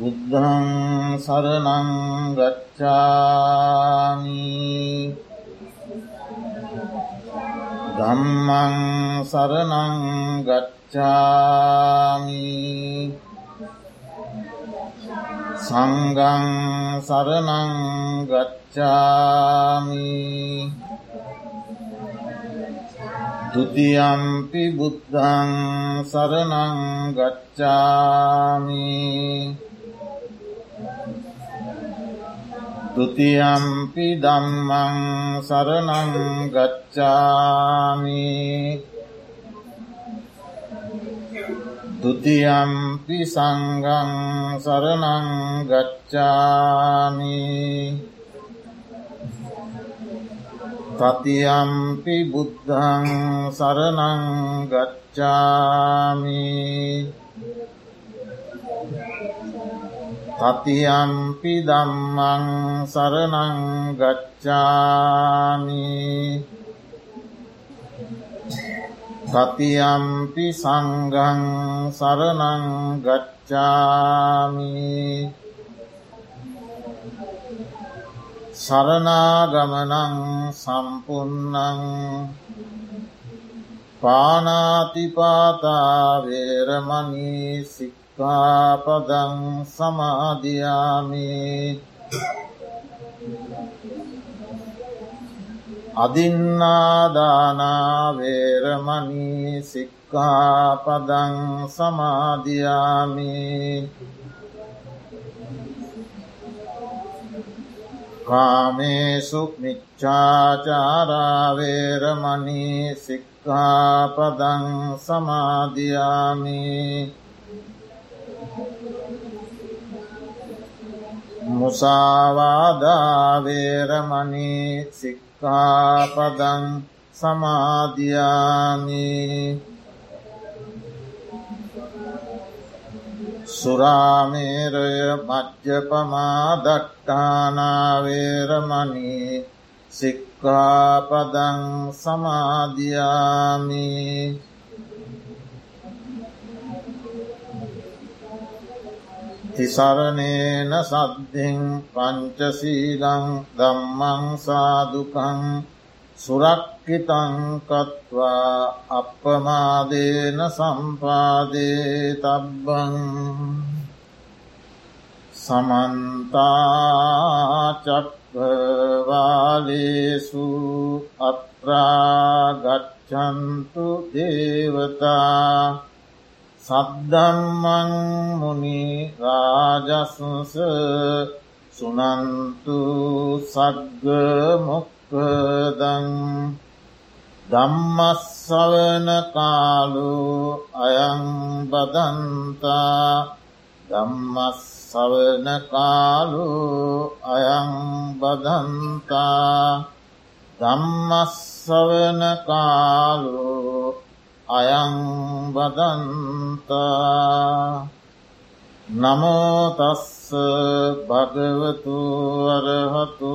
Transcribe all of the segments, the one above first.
බුද්ධං සරණං ගච්ඡාමි. ධම්මං සරණං ගච්ඡාමි. සංඝං සරණං ගච්ඡාමි. ဒ ුතියම්පි බුද්ධං සරණං ගච්ඡාමි තුතියම්පි දම්මං සරණං ගච්ඡාමි තුතියම්පි සංගං සරණං ගච්ඡාමි තතියම්පි බුද්ධං සරණං ගච්ඡාමි තතියම්පි දම්මං සරණං ගච්ඡාමි තතියම්පි සංගං සරණං ගච්ඡාමි සරනාගමනං සම්පන්නං පානාතිපාතාවේරමනී සික් සික්කාපදං සමාධයාමි අදින්නාදානාවේරමනී සික්කාපදං සමාධයාමි කාමේසු මිච්චාචාරාවේරමනී සික්කාපදං සමාධයාමී මුසාවාදාවේරමනී සික්කාපදං සමාධයාමි සුරාමේරය මජ්්‍යපමාදට්ටානාවේරමනී සික්කාපදං සමාධයාමී තිසරණේන සද්ධින් පංචසීලං දම්මං සාදුකං සුරක්කිතංකත්වා අපපමාදේන සම්පාදේ තබ්බං සමන්තාචක්වවාලේසු අත්‍රාගච්චන්තු දේවතා සද්දම්මං මුනි රාජසුස සුනන්තු සග්ග මොක්කදං දම්මස්සවන කාලු අයං බදන්තා දම්මස්සවන කාලු අයං බදන්තා දම්මස්සවන කාලු අයං බදන්තා නමෝතස්ස භගවතු අරහතු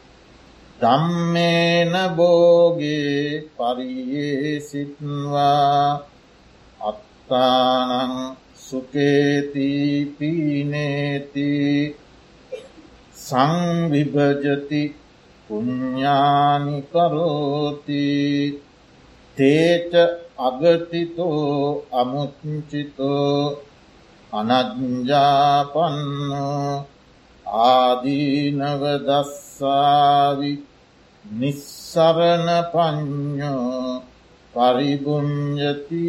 ධම්මේන බෝගේ පරියේ සිත්වා අත්තානං සුකේති පීනේති සංවිභජති පුඤ්ඥානි කරෝති තේච අගතිතෝ අමුච්චිතෝ අනජ්ජාපන්න ආදීනවදස්සාවි නිස්සරණ පඥ්ඥෝ පරිගුංජතීති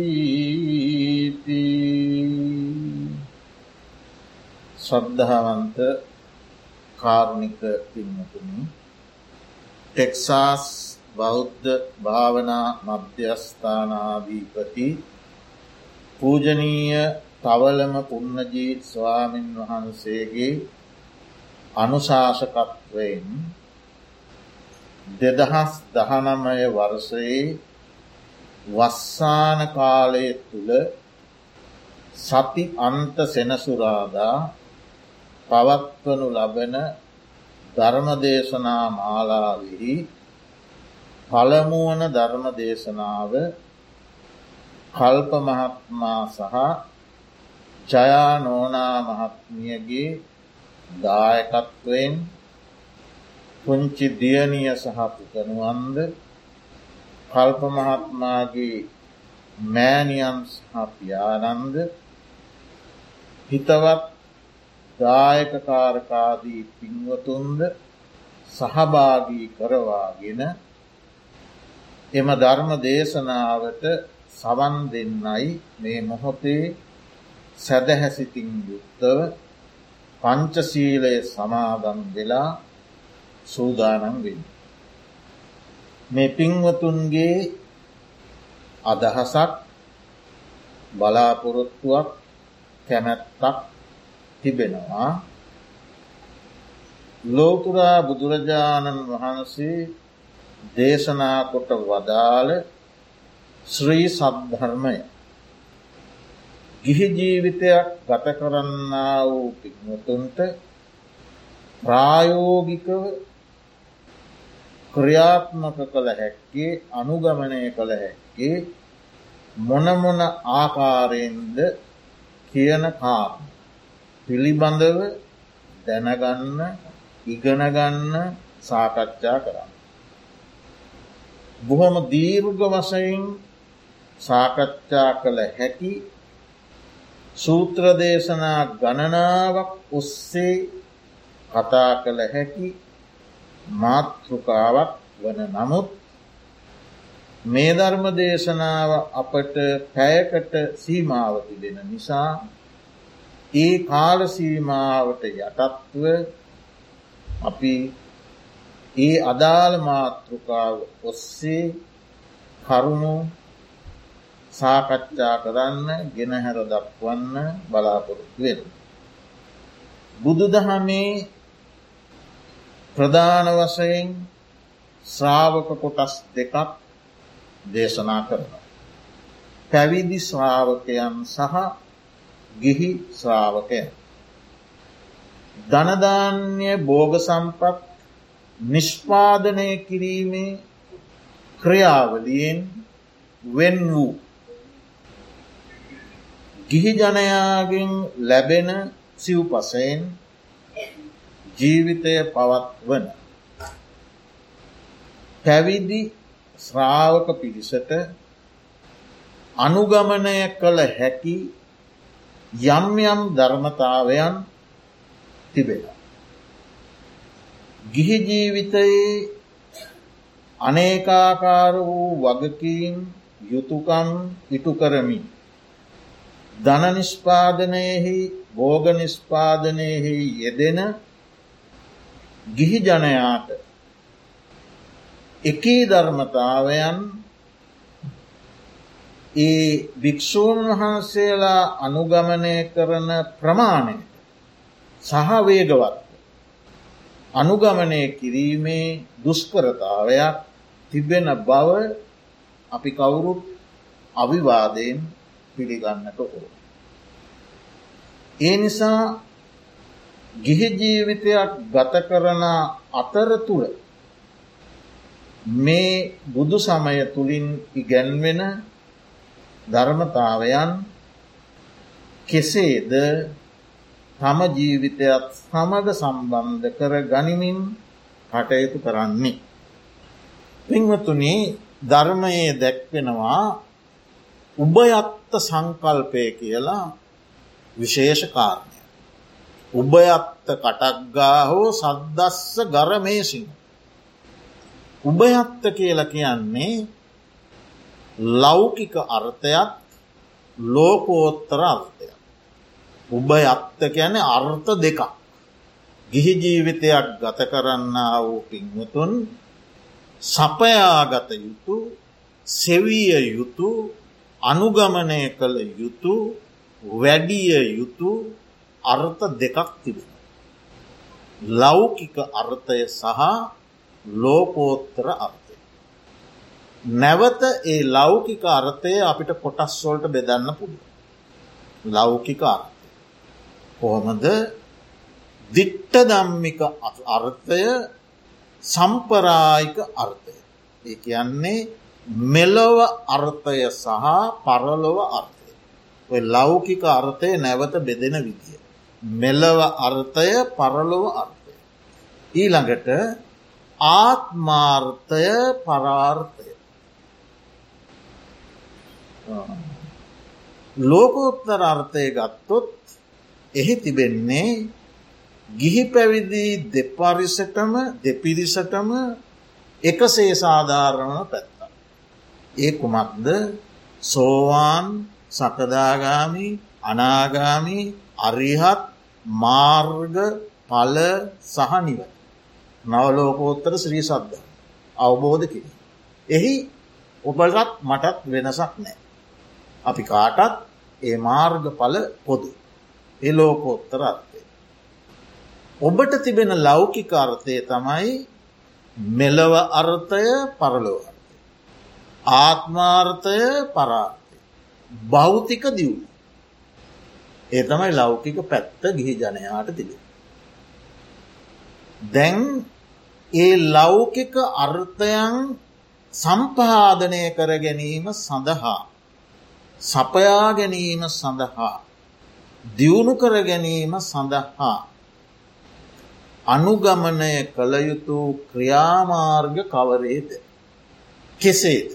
ශ්‍රද්ධාවන්ත කාරුණික පින්නතුනි ටෙක්සාස් බෞද්ධ භාවනා මධ්‍යස්ථානාධීපති පූජනීය තවලම පුන්නජීත් ස්වාමීන් වහන්සේගේ අනුශාසකත්වයෙන් දෙදහස් දහනමය වර්සයේ වස්සාන කාලය තුළ සති අන්ත සෙනසුරාදා පවත්වනු ලබන ධර්මදේශනා මාලාවෙහි පළමුුවන ධර්ම දේශනාව කල්ප මහත්මා සහ ජයා නෝනා මහත්මියගේ දායකත්වයෙන් පුංචි දියනිය සහ පුතනුවන්ද කල්ප මහත්මාගේ මෑනියන් සහ පියානන්ද හිතවත් දායකකාරකාදී පින්වතුන්ද සහභාගී කරවාගෙන එම ධර්ම දේශනාවට සවන් දෙන්නයි මේ මොහොතේ සැදහැසිතින් යුක්තව පංචසීලය සමාදම් වෙලා සූදානම් වෙන්න. මේ පින්වතුන්ගේ අදහසක් බලාපොරොත්තුවක් කැමැත්තක් තිබෙනවා ලෝතුරා බුදුරජාණන් වහන්සේ දේශනා කොට වදාළ ශ්‍රී සද්ධර්මය ගිහි ජීවිතයක් ගත කරන්න වූ පික්මතුන්ට ප්‍රායෝගිකව ක්‍රියාත්මක කළ හැක්කේ අනුගමනය කළ හැක්කේ මොනමොන ආකාරයෙන්ද කියන කාරණ පිළිබඳව දැනගන්න ඉගෙනගන්න සාකච්ඡා කරන්න. බොහොම දීර්ඝ වසයෙන් සාකච්ඡා කළ හැකි සූත්‍ර දේශනා ගණනාවක් ඔස්සේ කතා කළ හැකි මාතෘකාවක් වන නමුත් මේ ධර්ම දේශනාව අපට පැයකට සීමාව තිබෙන නිසා ඒ කාල සීමාවට යටත්ව අපි ඒ අදාළ මාතෘකාව ඔස්සේ කරුණු සාකච්ඡා කරන්න ගෙනහැර දක්වන්න බලාපොරොත්තු වෙන. බුදු දහමේ ප්‍රධාන වසයෙන් ශ්‍රාවක කොටස් දෙකක් දේශනා කරනවා. පැවිදි ශ්‍රාවකයන් සහ ගිහි ශ්‍රාවකයන්. ධනධාන්‍ය බෝග සම්පත් නිෂ්පාදනය කිරීමේ ක්‍රියාවලියෙන් වෙන් වූ ගිහි ජනයාගෙන් ලැබෙන සිව්පසයෙන් ජීවිතය පවත්වන පැවිදි ශ්‍රාවක පිරිසට අනුගමනය කළ හැකි යම් යම් ධර්මතාවයන් තිබෙන. ගිහි ජීවිතයේ අනේකාකාර වූ වගකීන් යුතුකම් ඉටු කරමින් ධන නිෂ්පාදනයෙහි බෝග නිෂ්පාදනයෙහි යෙදෙන ගිහි ජනයාට එකී ධර්මතාවයන් ඒ භික්‍ෂූන් වහන්සේලා අනුගමනය කරන ප්‍රමාණය සහවේගවත් අනුගමනය කිරීමේ දුෂ්කරතාවයක් තිබෙන බව අපි කවුරුත් අවිවාදයෙන් පිළිගන්නට ඕ. ඒ නිසා ගිහි ජීවිතයක් ගත කරන අතරතුර මේ බුදු සමය තුළින් ඉගැන්වෙන ධර්මතාවයන් කෙසේද තම ජීවිතයත් සමග සම්බන්ධ කර ගනිමින් කටයුතු කරන්නේ. පින්වතුනි ධර්මයේ දැක්වෙනවා උභයත්ත සංකල්පය කියලා විශේෂ කාරණය. උභයත්ත කටක්ගා හෝ සද්දස්ස ගරමේසින්. උභයත්ත කියල කියන්නේ ලෞකික අර්ථයක් ලෝකෝත්තර අර්ථයක්. උභයත්ත කියන අර්ථ දෙකක්. ගිහි ජීවිතයක් ගත කරන්න වූ පින්වතුන් සපයාගත යුතු සෙවිය යුතු අනුගමනය කළ යුතු වැඩිය යුතු අර්ථ දෙකක් තිබෙන. ලෞකික අර්ථය සහ ලෝකෝත්තර අර්ථය. නැවත ඒ ලෞකික අර්ථය අපිට කොටස්වොල්ට බෙදන්න පුළුව. ලෞකික අර්ථය. කොහොමද දිට්ට දම්මික අර්ථය සම්පරායික අර්ථය. ඒ කියන්නේ මෙලොව අර්ථය සහ පරලොව අර්ථය. ඔය ලෞකික අර්ථය නැවත බෙදෙන විදිය. මෙලව අර්ථය පරලොව අර්ථය. ඊළඟට ආත්මාර්ථය පරාර්ථය. ලෝකෝත්තර අර්ථය ගත්තොත් එහි තිබෙන්නේ ගිහි පැවිදි දෙපරිසටම දෙපිරිසටම එකසේ සාධාරණ පැත්ත. ඒ කුමක්ද සෝවාන් සකදාගාමි අනාගාමි අරිහත් මාර්ග පල සහනිව. නවලෝකෝත්තර ශ්‍රී සද්ධ අවබෝධ කිර. එහි ඔබලත් මටත් වෙනසක් නෑ. අපි කාටත් ඒ මාර්ග පල පොදු. ඒ ලෝකෝත්තර අර්ථය. ඔබට තිබෙන ලෞකික අර්ථය තමයි මෙලව අර්ථය පරලෝ අර්ථය. ආත්මාර්ථය පරාර්ථය. භෞතික දියුණු. ඒ තමයි ලෞකික පැත්ත ගිහි ජනයාට තිබේ. දැන් ඒ ලෞකික අර්ථයන් සම්පාදනය කර ගැනීම සඳහා සපයා ගැනීම සඳහා දියුණු කර ගැනීම සඳහා අනුගමනය කළ යුතු ක්‍රියාමාර්ග කවරේද. කෙසේද.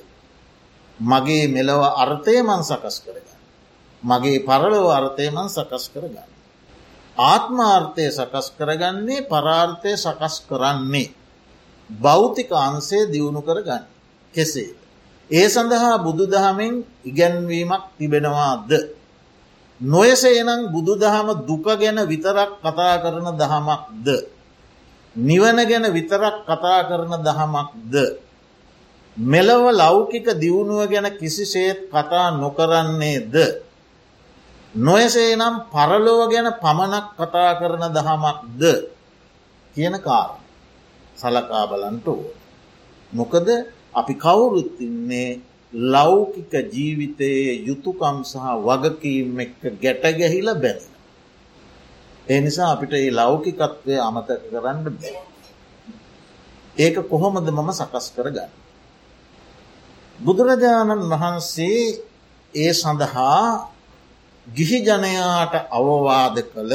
මගේ මෙලව අර්ථය මන් සකස් කරගන්න. මගේ පරලව අර්ථය මන් සකස් කරගන්න. ආත්මාර්ථය සකස් කරගන්නේ පරාර්ථය සකස් කරන්නේ. භෞතික අන්සේ දියුණු කරගන්න. කෙසේ. ඒ සඳහා බුදු දහමෙන් ඉගැන්වීමක් තිබෙනවාද. නොයසේනම් බුදු දහම දුක ගැන විතරක් කතා කරන දහමක්ද. නිවන ගැන විතරක් කතා කරන දහමක්ද. මෙලව ලෞකික දියුණුව ගැන කිසිසේත් කතා නොකරන්නේද. නොයසේ නම් පරලොව ගැන පමණක් කතා කරන දහමක්ද කියන කාර සලකා බලන්ට ඕ. මොකද අපි කවුරුත්තින්නේ ලෞකික ජීවිතයේ යුතුකම් සහ වගකීම් එක්ක ගැටගැහිල බැඳෙන. ඒ නිසා අපිට ඒ ලෞකිකත්වය අමතක කරන්න බෑ. ඒක කොහොමද මම සකස් කරගන්න. බුදුරජාණන් වහන්සේ ඒ සඳහා ගිහි ජනයාට අවවාද කළ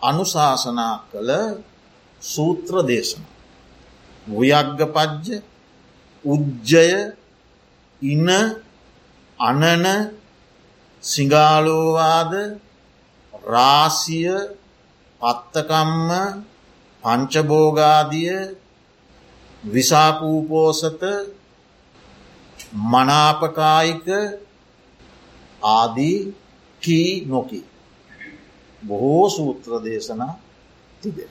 අනුශාසනා කළ සූත්‍ර දේශන. වයග්ග පජ්ජ උජ්ජය ඉන අනන සිංගාලෝවාද රාසිය පත්තකම්ම පංචබෝගාදිය විසාකූපෝසත මනාපකායික ආදී කී නොකි. බොහෝ සූත්‍ර දේශනා තිබෙන.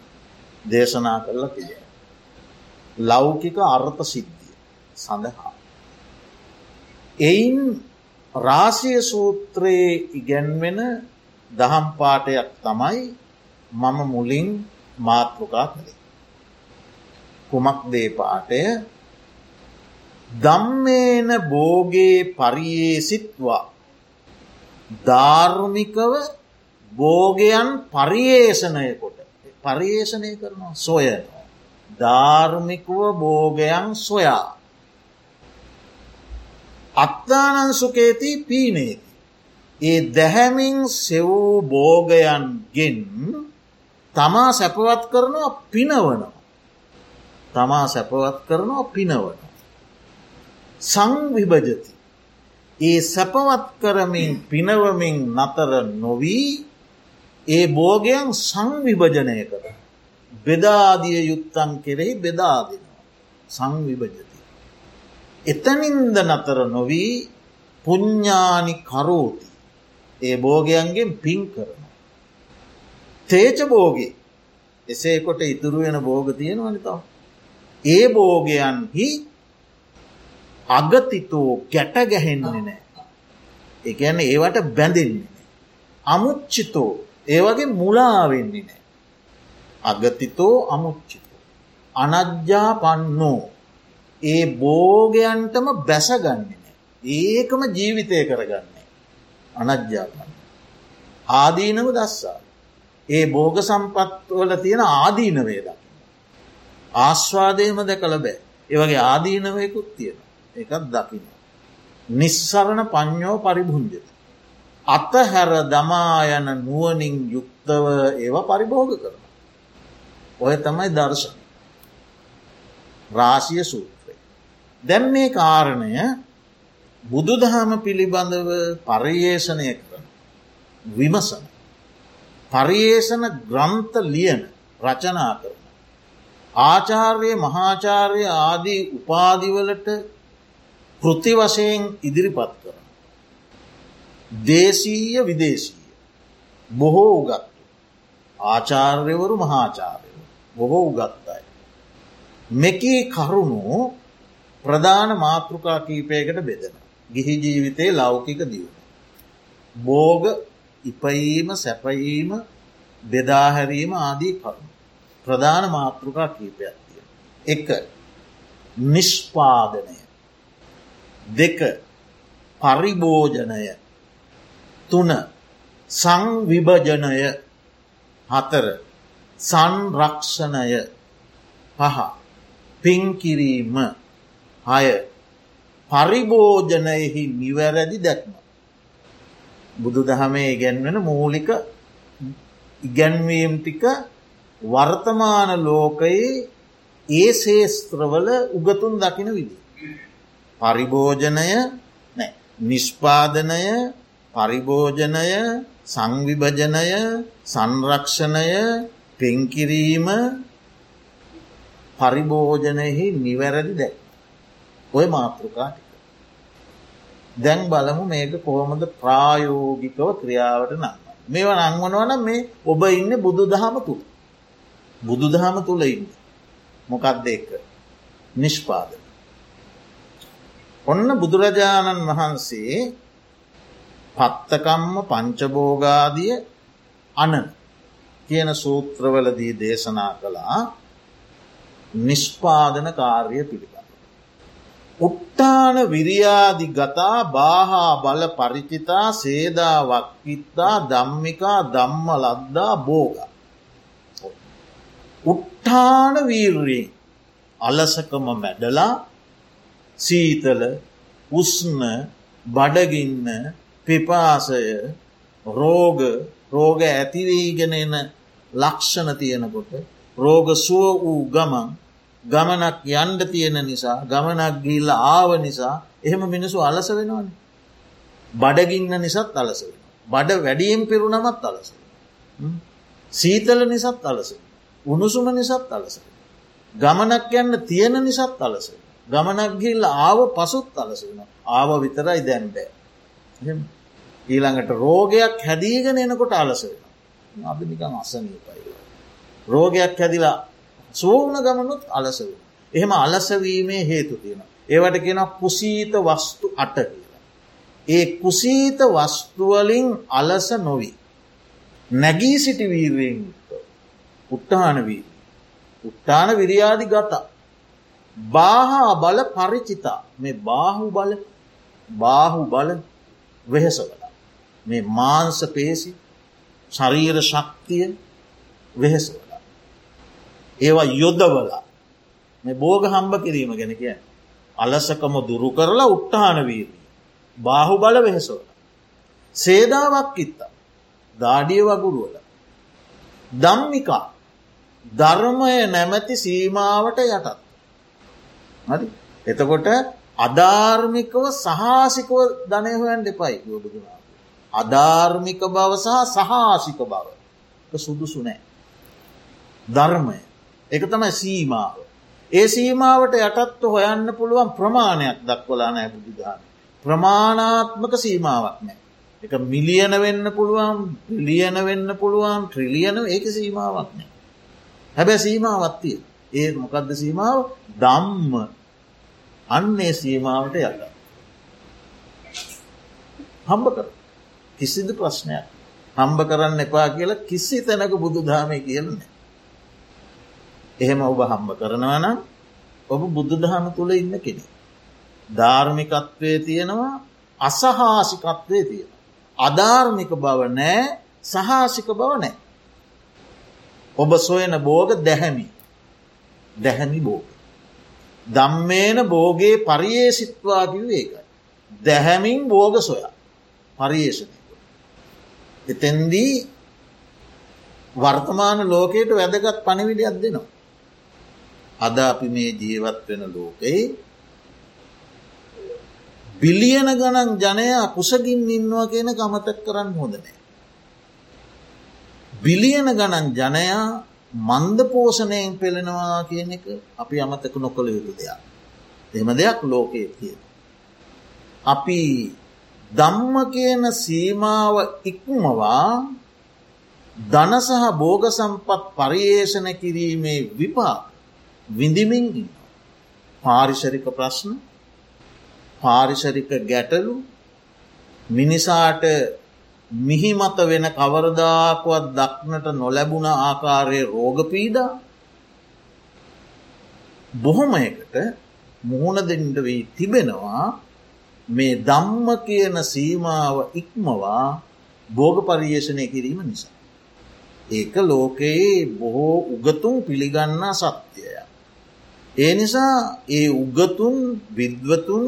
දේශනා කරලා තිබෙන. ලෞකික අර්ථ සිද්ධිය සඳහා. එයින් රාසිය සූත්‍රයේ ඉගැන්වෙන දහම් පාටයක් තමයි මම මුලින් මාතෘකා කළේ. කුමක් දේ පාටය දම්මේන බෝගේ පරියේ සිත්වා ධාර්මිකව බෝගයන් පරියේෂණය කොට පරියේෂණය කරනවා සොයනවා. ධාර්මිකව බෝගයන් සොයා. අත්තානන්සුකේති පීනේති. ඒ දැහැමින් සෙවූ බෝගයන්ගෙන් තමා සැපවත් කරනවා පිනවනවා. තමා සැපවත් කරනවා පිනවන. සංවිභජති. ඒ සැපවත් කරමින් පිනවමින් නතර නොවී ඒ බෝගයන් සංවිභජනය කර. බෙදාදිය යුත්තන් කෙරෙහි බෙදාදිනවා. සංවිභජති. එතනින්ද නතර නොවී පුඤ්ඥානි කරෝති. ඒ බෝගයන්ගෙන් පින් කරන. තේච බෝගේ එසේ කොට ඉතුරු වෙන බෝග තියෙන වනිතාව. ඒ බෝගයන්හි අගතිතෝ ගැට ගැහෙන්නේ නෑ. එකන ඒවට බැඳෙන්නේ. අමුච්චිතෝ ඒවගේ මුලාවෙන්නේ නෑ. අගතිතෝ අමුච්චිතෝ. අනජ්‍යා පන්නෝ ඒ බෝගයන්ටම බැසගන්නේ නෑ. ඒකම ජීවිතය කරගන්නේ. අනජ්‍යාපන්න. ආදීනව දස්සා. ඒ බෝග සම්පත්වල තියෙන ආදීන වේදක්. ආශ්වාදයම දැකළ බෑ. ඒවගේ ආදීනවයකුත් තියෙන එකත් දකින. නිස්සරණ පඥ්ඥෝ පරිභුංජත. අතහැර දමායන නුවනින් යුක්තව ඒව පරිභෝග කරන. ඔය තමයි දර්ශන. රාශිය සූත්‍රය. දැම් මේ කාරණය බුදුදහම පිළිබඳව පරියේෂණය කරන. විමසන. පරියේෂණ ග්‍රන්ථ ලියන රචනා කරන. ආචාර්ය මහාචාර්ය ආදී උපාදිවලට පෘති වශයෙන් ඉදිරිපත් කරන. දේශීය විදේශීය බොහෝ උගත් ආචාර්යවරු මහාචාරය බොහෝ උගත්තයි. මෙකී කරුණු ප්‍රධාන මාතෘකා කීපයකට බෙදෙන. ගිහි ජීවිතයේ ලෞකික දියුණ. බෝග ඉපයීම සැපයීම බෙදාහැරීම ආදී කරුණු. ප්‍රධාන මාතෘකා කීපයක් තිය. එක නිෂ්පාදනය දෙක පරිභෝජනය තුන සංවිභජනය හතර සංරක්ෂණය පහ පින්කිරීම හය පරිභෝජනයෙහි නිවැරදි දැක්ම. බුදු දහමේ ඉගැන්වෙන මූලික ඉගැන්වීම් ටික වර්තමාන ලෝකයේ ඒ ශේස්ත්‍රවල උගතුන් දකින විදි. පරිභෝජනය නිෂ්පාදනය පරිභෝජනය සංවිභජනය සංරක්ෂණය පෙන්කිරීම පරිභෝජනයෙහි නිවැරදි දැක්. ඔය මාතෘකාටික. දැන් බලමු මේක කොහොමද ප්‍රායෝගිකව ක්‍රියාවට නන්න. මේව නංවනවන මේ ඔබ ඉන්න බුදු දහම තුළ. බුදු දහම තුළ ඉන්න. මොකක්ද එක නිෂ්පාදන. ඔන්න බුදුරජාණන් වහන්සේ පත්තකම්ම පංචබෝගාදිය අනන කියන සූත්‍රවලදී දේශනා කළා නිෂ්පාදන කාර්ය පිළිබඳ. උට්ටාන විරියාදි ගතා බාහා බල පරිචිතා සේදා වක්කිත්තා දම්මිකා දම්ම ලද්දා බෝග. උට්ටාන වීර්රී අලසකම මැඩලා සීතල උස්න බඩගින්න පිපාසය රෝග රෝග ඇතිවීගෙන එන ලක්ෂණ තියෙනකොට රෝග සුව වූ ගමන් ගමනක් යන්ඩ තියෙන නිසා ගමනක් ගිල්ල ආව නිසා එහෙම මිනිසු අලස වෙනවන. බඩගින්න නිසත් අලස වෙන. බඩ වැඩියෙන් පිරුණමත් අලස. සීතල නිසත් අලස. උණුසුම නිසත් අලස. ගමනක් යන්න තියෙන නිසත් අලස. ගමනක් ගිල්ල ආව පසුත් අලස වෙන. ආව විතරයි දැන්බෑ. ඊළඟට රෝගයක් හැදීගෙන එනකොට අලස වෙන. අපි නිකම් අසනීපයි. රෝගයක් හැදිලා සෝවන ගමනුත් අලස වෙන. එහෙම අලසවීමේ හේතු තියෙන. ඒවට කියෙන කුසීත වස්තු අට කියලා. ඒ කුසීත වස්තුවලින් අලස නොවී. නැගී සිටි වීරයෙන් උට්ටාන වී. උට්ටාන විරියාදි ගතා. බාහා බල පරිචිතා මේ බාහු බල බාහු බල වෙහෙසවල. මේ මාංස පේසි ශරීර ශක්තිය වෙහෙසවල. ඒවා යොද්ධවලා මේ බෝග හම්බ කිරීම ගැන කිය. අලසකම දුරු කරලා උට්ටාන වීරී. බාහු බල වෙහෙසවල. සේදාවක් ඉත්තා දාඩිය වගුරුවල. දම්මිකා ධර්මය නැමැති සීමාවට යටත්. හරි එතකොට අධාර්මිකව සහාසිකව ධනය හොයන් දෙපයි යෝබදුනා. අධාර්මික බව සහ සහාසික බව සුදුසු නෑ. ධර්මය එක තමයි සීමාව. ඒ සීමාවට යටත්ව හොයන්න පුළුවන් ප්‍රමාණයක් දක්වලා නෑ බුදුදාන. ප්‍රමාණාත්මක සීමාවක් නෑ. එක මිලියන වෙන්න පුළුවන් ලියන වෙන්න පුළුවන් ට්‍රිලියන ඒක සීමාවක් නෑ. හැබැ සීමාවත්තිය ඒ මොකක්ද සීමාව දම්ම අන්නේ සීමාවට යට. හම්බ කර කිසිදු ප්‍රශ්නයක් හම්බ කරන්න එපා කියලා කිසි තැනක බුදු දහමය කියලන. එහෙම ඔබ හම්බ කරනවා නම් ඔබ බුද්ධ දහම තුළ ඉන්න කෙනෙ. ධාර්මිකත්වය තියෙනවා අසහාසිකත්වය තියෙන. අධාර්මික බව නෑ සහාසික බව නෑ. ඔබ සොයන බෝග දැහැමි දැහැමි බෝග. දම්මේන බෝගේ පරියේසිත්වා කිව ඒකයි. දැහැමින් බෝග සොයා පරියේෂණය. එතැන්දී වර්තමාන ලෝකයට වැදගත් පණවිඩියක් දෙනවා. අද අපි මේ ජීවත් වෙන ලෝකයේ බිලියන ගණන් ජනයා කුසගින් ඉන්නවා කියන කමතක් කරන්න හොදනෑ. බිලියන ගණන් ජනයා මන්ද පෝෂණයෙන් පෙළෙනවා කියන එක අපි අමතක නොකළ යුතු දෙයක්. එම දෙයක් ලෝකයේ තියෙන. අපි දම්ම කියන සීමාව ඉක්මවා ධන සහ බෝග සම්පත් පරියේෂණ කිරීමේ විපා විඳිමින් පාරිශරික ප්‍රශ්න පාරිශරික ගැටලු මිනිසාට මිහිමත වෙන කවරදාකුවත් දක්නට නොලැබුණ ආකාරයේ රෝගපීඩා බොහොමයකට මුහුණ දෙන්ට වී තිබෙනවා මේ දම්ම කියන සීමාව ඉක්මවා බෝග පරියේෂණය කිරීම නිසා. ඒක ලෝකයේ බොහෝ උගතුන් පිළිගන්නා සත්‍යය. ඒ නිසා ඒ උගතුන් විද්වතුන්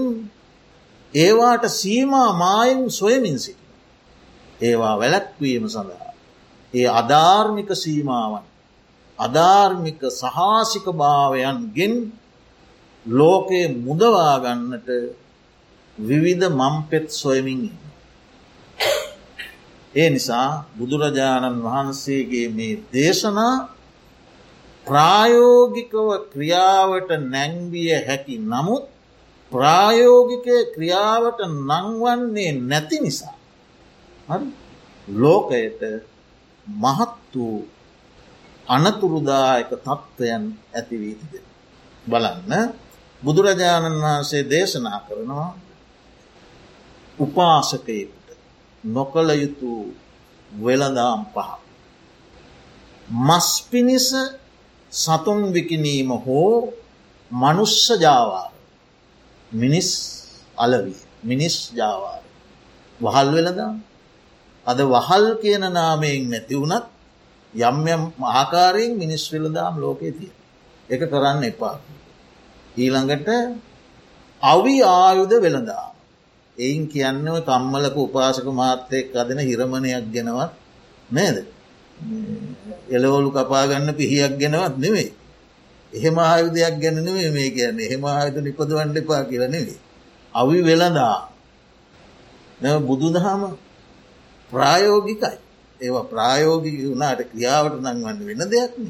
ඒවාට සීමා මායින් සොයමින් සිටි. ඒවා වැලැක්වීම සඳහා. ඒ අධාර්මික සීමාවන් අධාර්මික සහාසික භාවයන්ගෙන් ලෝකයේ මුදවාගන්නට විවිධ මම්පෙත් සොයමින් ඉන්න. ඒ නිසා බුදුරජාණන් වහන්සේගේ මේ දේශනා ප්‍රායෝගිකව ක්‍රියාවට නැංවිය හැකි නමුත් ප්‍රායෝගික ක්‍රියාවට නංවන්නේ නැති නිසා. ලෝකයට මහත් වූ අනතුරුදායක තත්ත්වයන් ඇතිවී තිබෙන. බලන්න බුදුරජාණන් වහන්සේ දේශනා කරනවා උපාසකයෙකුට නොකළ යුතු වෙළදාම් පහ. මස් පිණිස සතුන් විකිනීම හෝ මනුස්ස ජාවාර මිනිස් අලවී මිනිස් ජාවාර වහල් වෙලදාම් අද වහල් කියන නාමයෙන් නැති වුණත් යම් යම් ආකාරයෙන් මිනිස් වෙලදාම් ලෝකයේ තිය එක කරන්න එපා. ඊළඟට අවි ආයුධ වෙළඳා එයින් කියන්නව කම්මලක උපාසක මාත්‍යයක් අදන හිරමණයක් ගෙනවත් නේද? එලවලු කපාගන්න පිහියක් ගෙනවත් නෙවෙයි. එහෙම ආයුධයක් ගැනනේ මේ කියන්න. එහෙම ආයුධ නිපදවන්න එපා කියල නෙවේ අවි වෙළඳා බුදු දහම ප්‍රායෝගිකයි ඒවා ප්‍රායෝගික වුණට ක්‍රියාවට නංවන්න වෙන දෙයක්න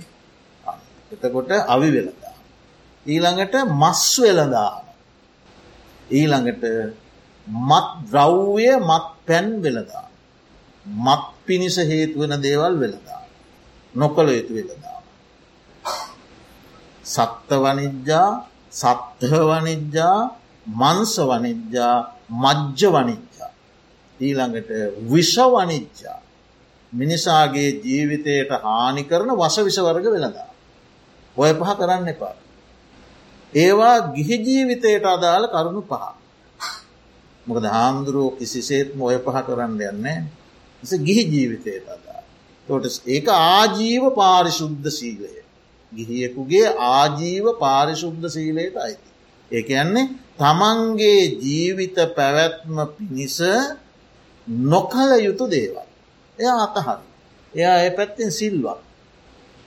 එතකොට අවි වෙළදා ඊළඟට මස් වෙළදා ඊළඟට මත් ද්‍රව්ය මත් පැන් වෙලදා. මත් පිණිස හේතුවන දේවල් වෙලදා. නොකළ යුතු වෙලදා. සත්ත වනිජ්ජා සත්හ වනිජ්ජා මන්ස වනිජ්ජා මජ්්‍ය වනිජ්ජා. ඊළඟට විෂ වනිජ්ජා. මිනිසාගේ ජීවිතයට හානි කරන වස විසවර්ග වෙලදා. ඔය පහ කරන්න එපා. ඒවා ගිහි ජීවිතයට අදාළ කරුණු පහ. මොකද හාමුදුරුවෝ කිසිසේත්ම ඔය පහ කරන්න යන්නේ ගිහි ජීවිතයට අදා. තොට ඒක ආජීව පාරිශුද්ධ සීලය. ගිහියෙකුගේ ආජීව පාරිශුද්ධ සීලයට අයිති. ඒක යන්නේ තමන්ගේ ජීවිත පැවැත්ම පිණිස නොකල යුතු දේවල්. එය අතහරි. එයා ඒ පැත්තෙන් සිල්වක්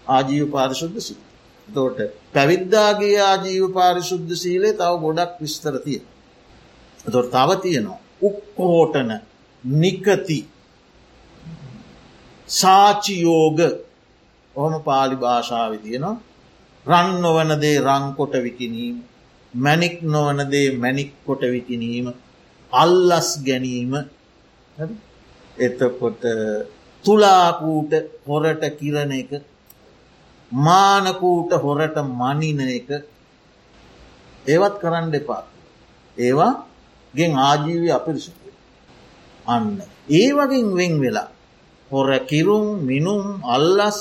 ආජීව පාරිශුද්ධ සීල. තෝට පැවිද්දාගේ ආජීව පාරිශුද්ධ සීලේ තව ගොඩක් විස්තර තියෙන. තොර තව තියෙනවා. උක්කෝටන නිකති සාචියෝග ඔහොම පාලි භාෂාව තියෙනවා. රන් නොවනදේ රංකොට විකිනීම මැනික් නොවනදේ මැනික් කොට විකිනීම අල්ලස් ගැනීම එතකොට තුලාකූට හොරට කිරණ එක මානකූට හොරට මනින එක ඒවත් කරන්න එපා. ඒවා ගෙන් ආජීවය අපිරිසුක. අන්න ඒ වගින් වෙන් වෙලා හොර කිරුම් මිනුම් අල්ලස්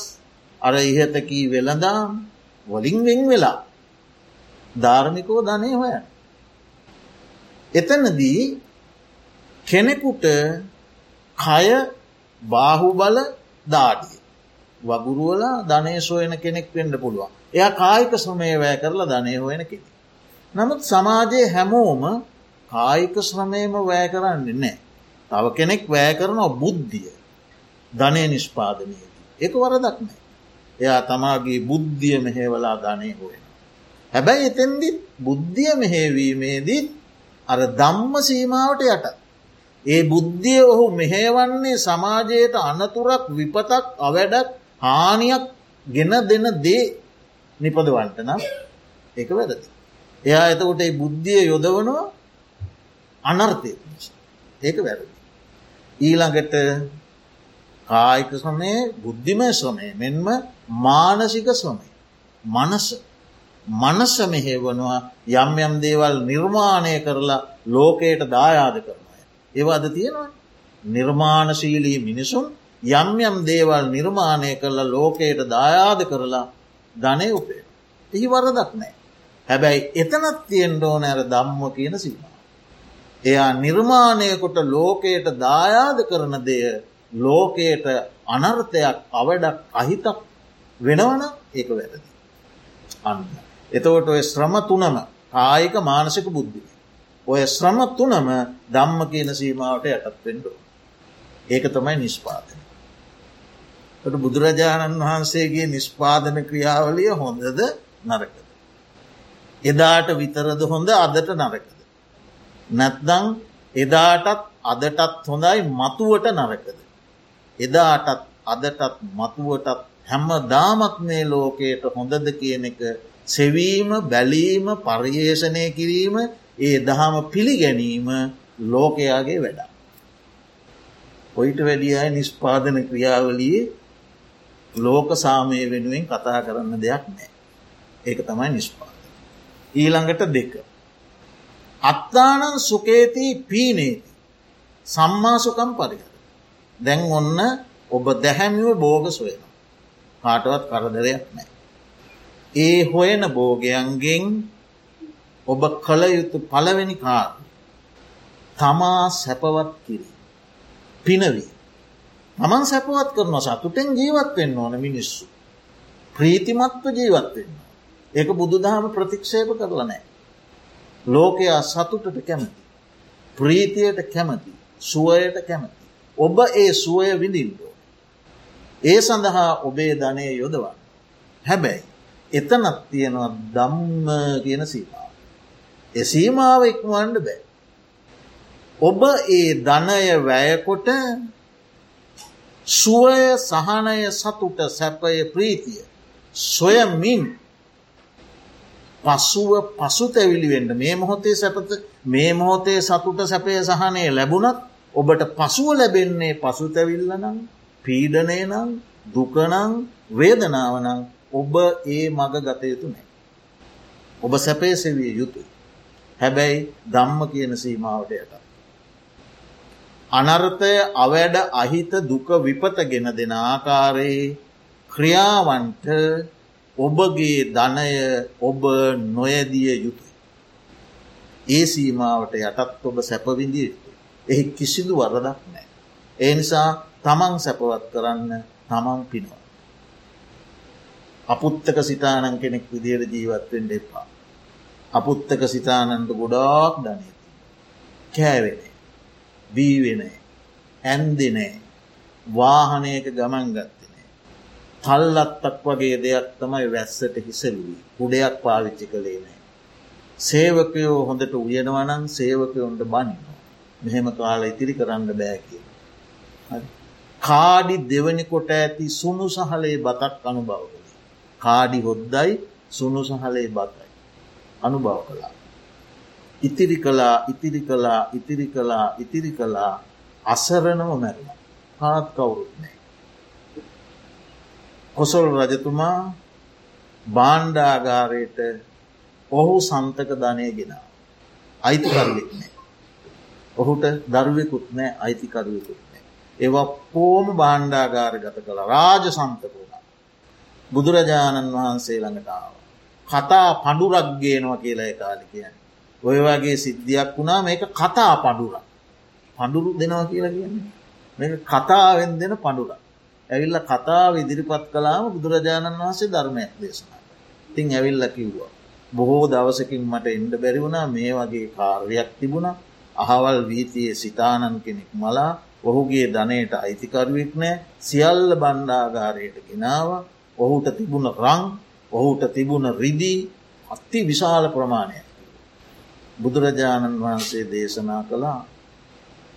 අර ඉහතකී වෙළදාම් වලින් වෙන් වෙලා ධාර්මිකෝ ධනය හොය. එතනදී කෙනෙකුට කය බාහුබල දාඩිය වගුරුවලා ධනය සොයන කෙනෙක් වෙන්ඩ පුළුවන්. එය කායික ශ්‍රමය වෑ කරලා ධනය හොයන කෙනෙ. නමුත් සමාජයේ හැමෝම කායික ශ්‍රමයම වෑ කරන්නේ නෑ. තව කෙනෙක් වෑ කරනවා බුද්ධිය ධනය නිෂ්පාදනයේදී. එක වරදක් නෑ. එයා තමාගේ බුද්ධිය මෙහේවලා ධනය හොයෙන. හැබැයි එතැන්දිත් බුද්ධිය මෙහේවීමේදී අර දම්ම සීමාවට යට. ඒ බුද්ධිය ඔහු මෙහේවන්නේ සමාජයට අනතුරක් විපතක් අවැඩක් හානියක් ගෙන දෙන දේ නිපදවන්ට නම් එක වැරදි. එයා එතකොට ඒ බුද්ධිය යොදවනවා අනර්ථය ඒක වැරදි. ඊළඟට කායික ශ්‍රමය බුද්ධිමය ශ්‍රමය මෙන්ම මානසික ශ්‍රමය. මනස මනස මෙහෙවනවා යම් යම් දේවල් නිර්මාණය කරලා ලෝකයට දායාද කරනය. ඒවාද තියෙනවා. නිර්මාණශීලී මිනිසුන් යම් යම් දේවල් නිර්මාණය කරලා ලෝකයට දායාද කරලා ධනය උපේ. එහි වරදක් නෑ. හැබැයි එතනත් තියෙන්ඩෝ නෑර දම්ම කියන සීම. එයා නිර්මාණයකොට ලෝකයට දායාද කරන දෙය ලෝකයට අනර්ථයක් අවඩක් අහිතක් වෙනවන ඒක වැරදි. අන්න. එතවට ඔය ශ්‍රම තුනම කායික මානසික බුද්ධිය. ඔය ශ්‍රම තුනම දම්ම කියන සීමාවට යටත් පෙන්ඩෝ. ඒක තමයි නිස්පාතන. ට බුදුරජාණන් වහන්සේගේ නිස්පාදන ක්‍රියාවලිය හොඳද නරකද. එදාට විතරද හොඳ අදට නරකද. නැත්දං එදාටත් අදටත් හොඳයි මතුවට නරකද. එදාටත් අදටත් මතුවටත් හැම්ම දාමත් මේ ලෝකයට හොඳද කියන එක සෙවීම බැලීම පර්යේෂණය කිරීම ඒ දහම පිළිගැනීම ලෝකයාගේ වැඩා. ඔයිට වැඩියයි නිස්පාදන ක්‍රියාවලියේ ලෝක සාමය වෙනුවෙන් කතා කරන්න දෙයක් නෑ. ඒක තමයි නිස්පාද. ඊළඟට දෙක. අත්තානන් සුකේතිී පීනේති සම්මාසුකම් පරිහර. දැන් ඔන්න ඔබ දැහැමිව බෝග සොයන. කාටවත් කරදරයක් නෑ. ඒ හොයන බෝගයන්ගෙන් ඔබ කළ යුතු පළවෙනි කාර තමා සැපවත් කිරී. පිනවී. තමන් සැපවත් කරන සතුටෙන් ජීවත් වෙන්න ඕන මිනිස්සු. ප්‍රීතිමත්ව ජීවත් වෙන්න. ඒක බුදු දහම ප්‍රතික්ෂේප කරලා නෑ. ලෝකයා සතුටට කැමති. ප්‍රීතියට කැමති. සුවයට කැමති. ඔබ ඒ සුවය විඳින්දෝ. ඒ සඳහා ඔබේ ධනය යොදවන්න. හැබැයි එතනත් තියෙනවා දම්ම කියන සීමාව. එ සීමාව ඉක්මවන්ඩ බෑ. ඔබ ඒ ධනය වැයකොට සුවය සහනය සතුට සැපය ප්‍රීතිය සොයමින් පසුව පසු තැවිලිවෙන්ට මේ මොහොතේ සැපත මේ මොහොතේ සතුට සැපය සහනය ලැබුණත් ඔබට පසුව ලැබෙන්නේ පසු තැවිල්ල නම් පීඩනය නම් දුකනං වේදනාවනං ඔබ ඒ මග ගතයුතු නෑ. ඔබ සැපේ සෙවිය යුතුයි. හැබැයි දම්ම කියන සීමාවට යට. අනර්ථය අවැඩ අහිත දුක විපත ගෙන දෙන ආකාරයේ ක්‍රියාවන්ට ඔබගේ ධනය ඔබ නොයදිය යුතුයි. ඒ සීමාවට යටත් ඔබ සැපවිඳිය එහි කිසිදු වරදක් නෑ. ඒ නිසා තමන් සැපවත් කරන්න තමන් පිනවා. අපුත්තක සිතානන් කෙනෙක් විදියට ජීවත්වෙන් එපා. අපුත්තක සිතානන්ට ගොඩාක් ධනයති. කෑවෙනේ. බීවෙනේ ඇන්දිනේ වාහනයක ගමන් ගත්තනේ. තල්ලත්තක් වගේ දෙයක් තමයි වැස්සට හිසලුවී උඩයක් පාවිච්චි කළේ නෑ. සේවකයෝ හොඳට උයනවනන් සේවකයොන්ට බනිනවා. මෙහෙම කාල ඉතිරි කරන්න බෑ කිය. කාඩි දෙවනි කොට ඇති සුණු සහලේ බතක් අනුභව කළේ. කාඩි හොද්දයි සුණු සහලේ බතයි. අනුභව කළා. ඉතිරි කලා ඉතිරි කලා ඉතිරි කලා ඉතිරි කලා අසරණම මැරල පාත් කවුරුත් නෑ. කොසොල් රජතුමා බාණ්ඩාගාරයට ඔහු සන්තක ධනය ගෙන අයිති කරලෙක් නෑ. ඔහුට දරුවෙකුත් නෑ අයිතිකරුවෙකුත් නෑ. ඒවා කෝම බාණ්ඩාගාර ගත කළ රාජ සන්තකුණ. බුදුරජාණන් වහන්සේ ළඟටාව. කතා පඩුරක් ගේනවා කියලා කාලි කියන්න. ඔය වගේ සිද්ධියක් වුණා මේක කතා පඩුරක්. පඩුරු දෙනවා කියලා කියන්නේ. මේ කතාවෙන් දෙන පඩුරක්. ඇවිල්ල කතාව ඉදිරිපත් කලාම බුදුරජාණන් වහන්සේ ධර්මයක් දේශනා. තින් ඇවිල්ල කිව්වා. බොහෝ දවසකින් මට එන්ඩ බැරිවුණා මේ වගේ කාර්යක් තිබුණ අහවල් වීතියේ සිතානන් කෙනෙක් මලා ඔහුගේ ධනයට අයිතිකරුවෙක් නෑ සියල්ල බණ්ඩාගාරයට ගෙනාව ඔහුට තිබුණ රං ඔහුට තිබුණ රිදී අත්ති විශාල ප්‍රමාණයක්. බුදුරජාණන් වහන්සේ දේශනා කළා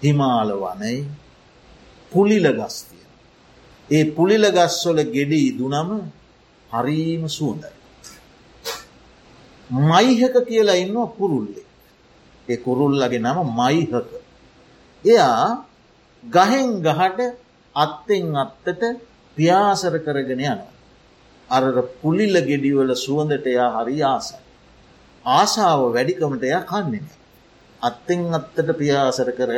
හිමාල වනයි පුලිල ගස්තිය. ඒ පුලිල ගස්වල ගෙඩි ඉදුනම හරීම සුවඳයි. මයිහක කියලා ඉන්න කුරුල්ලෙ. ඒ කුරුල්ලගේ නම මයිහක. එයා ගහෙන් ගහට අත්තෙන් අත්තට පියාසර කරගෙන යනවා. අර පුලිල්ල ගෙඩිවල සුවඳට එයා හරි ආසයි. ආසාාව වැඩිකමට එයා කන්නෙන. අත්තෙන් අත්තට පියාසර කර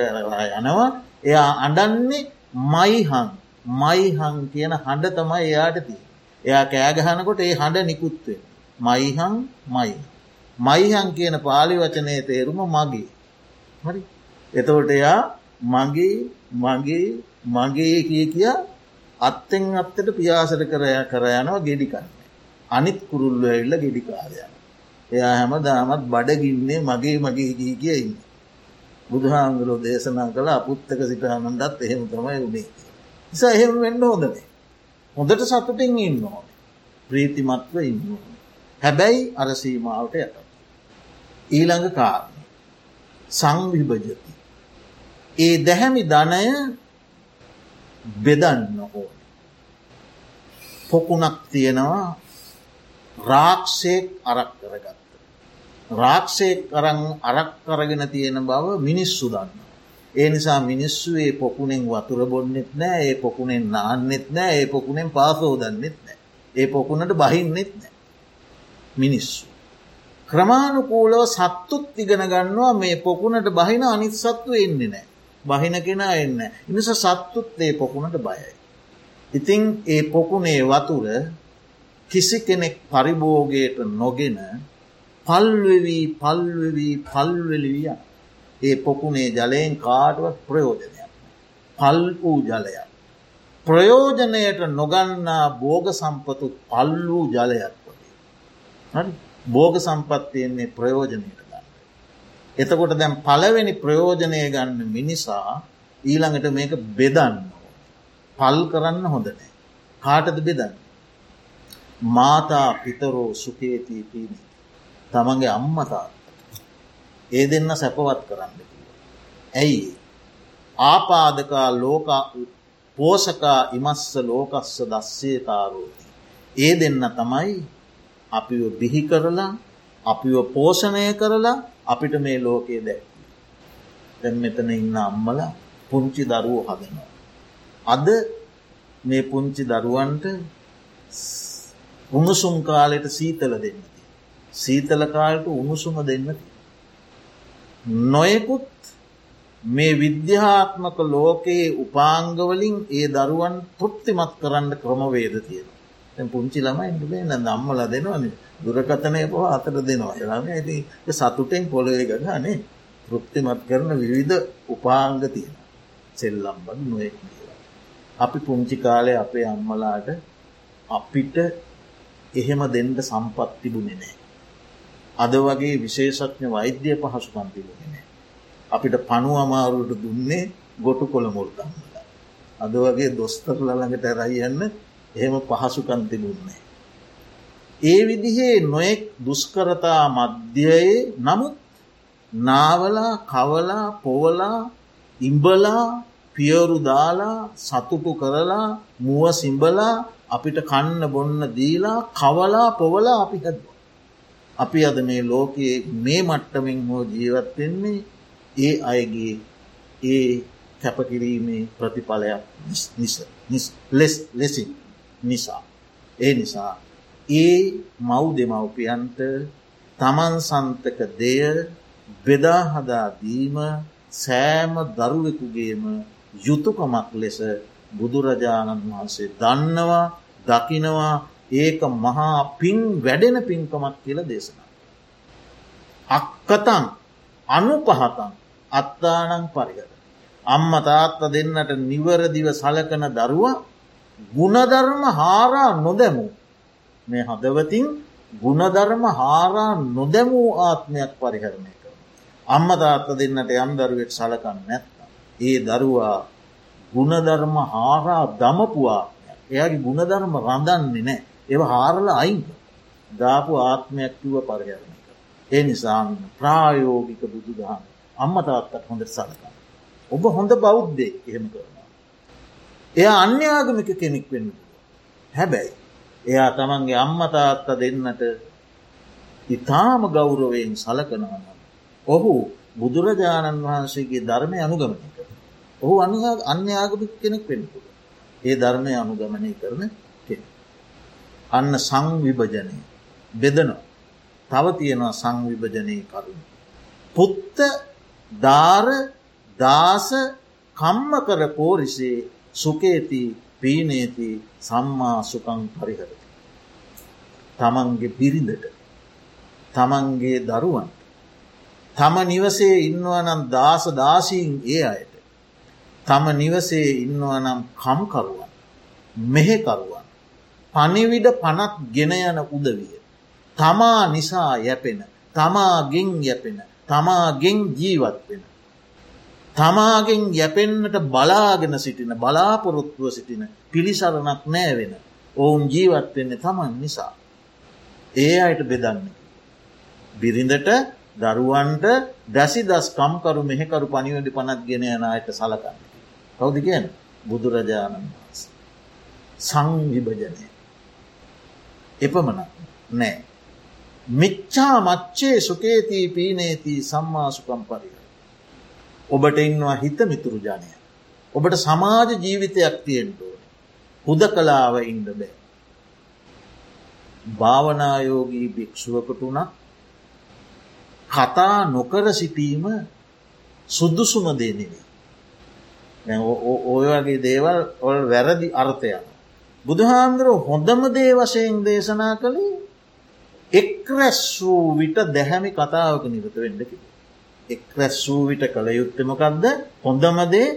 යනවා එයා අඩන්නේ මයිහන් මයිහන් කියන හඬ තමයි එයාට තිය. එයා කෑගහනකොට ඒ හඬ නිකුත්වේ. මයිහන් මයි. මයිහන් කියන පාලි වචනය තේරුම මගේ. හරි එතවට එයා මගේ මගේ මගේ කිය කිය අත්තෙන් අත්තට පියාසර කරය කර යනවා ගෙඩිකන්න. අනිත් කුරුල්ල ඇල්ල ගෙඩිකාරයන. එයා හැම දාමත් බඩගින්නේ මගේ මගේ ගී කියඉන්න. බුදුහාමුදුරෝ දේශනා කළ අපුත්තක සිටහනන්දත් එහෙම තමයි උනේ. නිසා එහෙම වෙන්න හොඳනේ. හොඳට සතුටින් ඉන්න ඕන. ප්‍රීතිමත්ව ඉන්න ඕන. හැබැයි අර සීමාවට යට. ඊළඟ කාරණ. සංවිභජති. ඒ දැහැමි ධනය බෙදන්න ඕන. පොකුණක් තියෙනවා රාක්ෂයෙක් අරක් කරගත්ත. රාක්ෂයෙක් කරන් අරක් කරගෙන තියෙන බව මිනිස්සු දන්න. ඒ නිසා මිනිස්සු ඒ පොකුණෙන් වතුර බොන්නෙත් නෑ ඒ පොකුණෙන් නාන්නෙත් නෑ ඒ පොකුණෙන් පාසෝදන්නෙත් නෑ ඒ පොකුණට බහින්නෙත් නෑ මිනිස්සු. ක්‍රමාණුකූලව සත්තුත් ඉගෙන ගන්නවා මේ පොකුණට බහින අනිත් සත්තු එන්නේ නෑ. බහින කෙනා එන්න. ඉනිස සත්තුත් ඒ පොකුණට බයයි. ඉතිං ඒ පොකුණේ වතුර කිසි කෙනෙක් පරිභෝගයට නොගෙන පල්වෙවී පල්වෙවී පල්වෙලිවිය ඒ පොකුණේ ජලයෙන් කාටවත් ප්‍රයෝජනයක්. පල් වූ ජලයක්. ප්‍රයෝජනයට නොගන්නා බෝග සම්පතුත් පල් වූ ජලයක් වගේ. බෝග සම්පත්තියන්නේ ප්‍රයෝජනයට ගන්න. එතකොට දැම් පලවෙනි ප්‍රයෝජනය ගන්න මිනිසා ඊළඟට මේක බෙදන්න. පල් කරන්න හොඳනෑ. කාටද බෙදන්න. මාතා පිතරෝ සුකේතී පීනී. තමන්ගේ අම්මතා ඒ දෙන්න සැපවත් කරන්න. ඇයි ආපාදකා ලෝක පෝසකා ඉමස්ස ලෝකස්ස දස්සේතාරෝති. ඒ දෙන්න තමයි අපිව බිහි කරලා අපිව පෝෂණය කරලා අපිට මේ ලෝකයේ දැක්. දැන් මෙතන ඉන්න අම්මල පුංචි දරුවෝ හදනවා. අද මේ පුංචි දරුවන්ට උණුසුම් කාලෙට සීතල දෙන්නති. සීතල කාලට උණුසුම දෙන්නති. නොයෙකුත් මේ විද්‍යාත්මක ලෝකයේ උපාංගවලින් ඒ දරුවන් තෘප්තිමත් කරන්න ක්‍රමවේද තියෙන පුංචි ළමයි ඉඩේ න දම්මල දෙනවන. දුරකතනය පහ අතර දෙනවා. එලාම ඇති සතුටෙන් පොළොේ ගගනේ තෘප්තිමත් කරන විවිධ උපාංග තියෙන සෙල්ලම්බන් නොයෙක් අපි පුංචි කාලය අපේ අම්මලාට අපිට එහෙම දෙන්ට සම්පත් තිබුණෙ නෑ අද වගේ විශේෂඥ වෛද්‍ය පහසුකම් තිබුණේ අපිට පණු අමාරුවට දුන්නේ ගොටු කොළ මුල්කම්මල. අද වගේ දොස්තර ළඟට රයියන්න එහෙම පහසුකම් තිබුන්නේ. ඒ විදිහේ නොයෙක් දුස්කරතා මධ්‍යයේ නමුත් නාවලා කවලා පොවලා ඉම්බලා පියවරු දාලා සතුටු කරලා මුව සිම්බලා අපිට කන්න බොන්න දීලා කවලා පොවලා අපි හැදවා. අපි අද මේ ලෝකයේ මේ මට්ටමින් හෝ ජීවත්වෙන්නේ ඒ අයගේ ඒ කැපකිරීමේ ප්‍රතිඵලයක් ලෙස් ලෙසින් නිසා. ඒ නිසා ඒ මව් දෙමව්පියන්ට තමන් සන්තක දෙය බෙදාහදාදීම සෑම දරුවෙකුගේම යුතුකමක් ලෙස බුදුරජාණන් වහන්සේ දන්නවා දකිනවා ඒක මහා පින් වැඩෙන පින්කමක් කියල දේශනා. අක්කතන් අනුපහතන් අත්තානං පරිගර. අම්ම තාත්ත දෙන්නට නිවරදිව සලකන දරුවා ගුණධර්ම හාරා නොදැමූ මේ හදවතින් ගුණධර්ම හාරා නොදැමූ ආත්මයක් පරිහරණය කර. අම්ම තාත්ත දෙන්නට යම් දරුවෙක් සලකන්න නැත්ත. ඒ දරුවා ගුණධර්ම හාරා දමපුවා එයාගේ ගුණධර්ම රඳන්නේ නෑ ඒව හාරල අයිංක දාපු ආත්මයක් කිව පරිහරණය කර. ඒ නිසාන්න ප්‍රායෝගික බුදු දහම අම්ම තාත්තත් හොඳ සලකන්න. ඔබ හොඳ බෞද්ධය එහෙම කරනවා. එයා අන්‍යාගමික කෙනෙක් වෙන්න. හැබැයි එයා තමන්ගේ අම්මතාත්ත දෙන්නට ඉතාම ගෞරවයෙන් සලකනවන. ඔහු බුදුරජාණන් වහන්සේගේ ධර්මය අනුගමනය කර. ඔහු අන්‍යාගමික කෙනෙක් වෙන්පුර. ඒ ධර්මය අනුගමනය කරන කෙන. අන්න සංවිභජනය බෙදනවා. තව තියෙනවා සංවිභජනය කරුණ. පුත්ත ධාර දාස කම්ම කර පෝරිසේ සුකේති පීනේති සම්මා සුකං පරිහරති. තමන්ගේ පිරිඳට තමන්ගේ දරුවන් තම නිවසේ ඉන්නවනම් දාස දාසීන් ඒ අයට තම නිවසේ ඉන්නවනම් කම්කරුවන් මෙහෙකරුවන් පනිවිඩ පනත් ගෙන යන උදවිය තමා නිසා යැපෙන තමාගෙන් යැපෙන තමාගෙන් ජීවත් වෙන තමාගෙන් යැපෙන්න්නට බලාගෙන සිටින බලාපොරොත්තුව සිටින පිළිසරණක් නෑ වෙන ඔවුන් ජීවත් වෙන්නේ තමන් නිසා. ඒ අයට බෙදන්න. බිරිඳට දරුවන්ට දැසි දස් කම්කරු මෙහෙකරු පනිවැඩි පනත් ගෙන යන අයට සලකන්න. කවුද කියන බුදුරජාණන් වහන්ස. සංවිභජනය. එපමණක් නෑ. මිච්චා මච්චේ සුකේතිී පීනේතිී සම්මාසුකම් පරිහ. ඔබට ඉන්නවා හිත මිතුරු ජනය. ඔබට සමාජ ජීවිතයක් තියෙන්ටෝ. හුද කලාව ඉන්ඩ බෑ. භාවනායෝගී භික්ෂුවකට වුණක් කතා නොකර සිටීම සුද්දුසුම දෙනෙවේ. ඔය වගේ දේවල් ඔල් වැරදි අර්ථයන. බුදුහාන්දුරුව හොඳම දේ වශයෙන් දේශනා කළේ එක් රැස් වූ විට දැහැමි කතාවක නිරත වෙන්නකිව. එක් රැස් වූ විට කළ යුත්තමකක්ද හොඳමදේ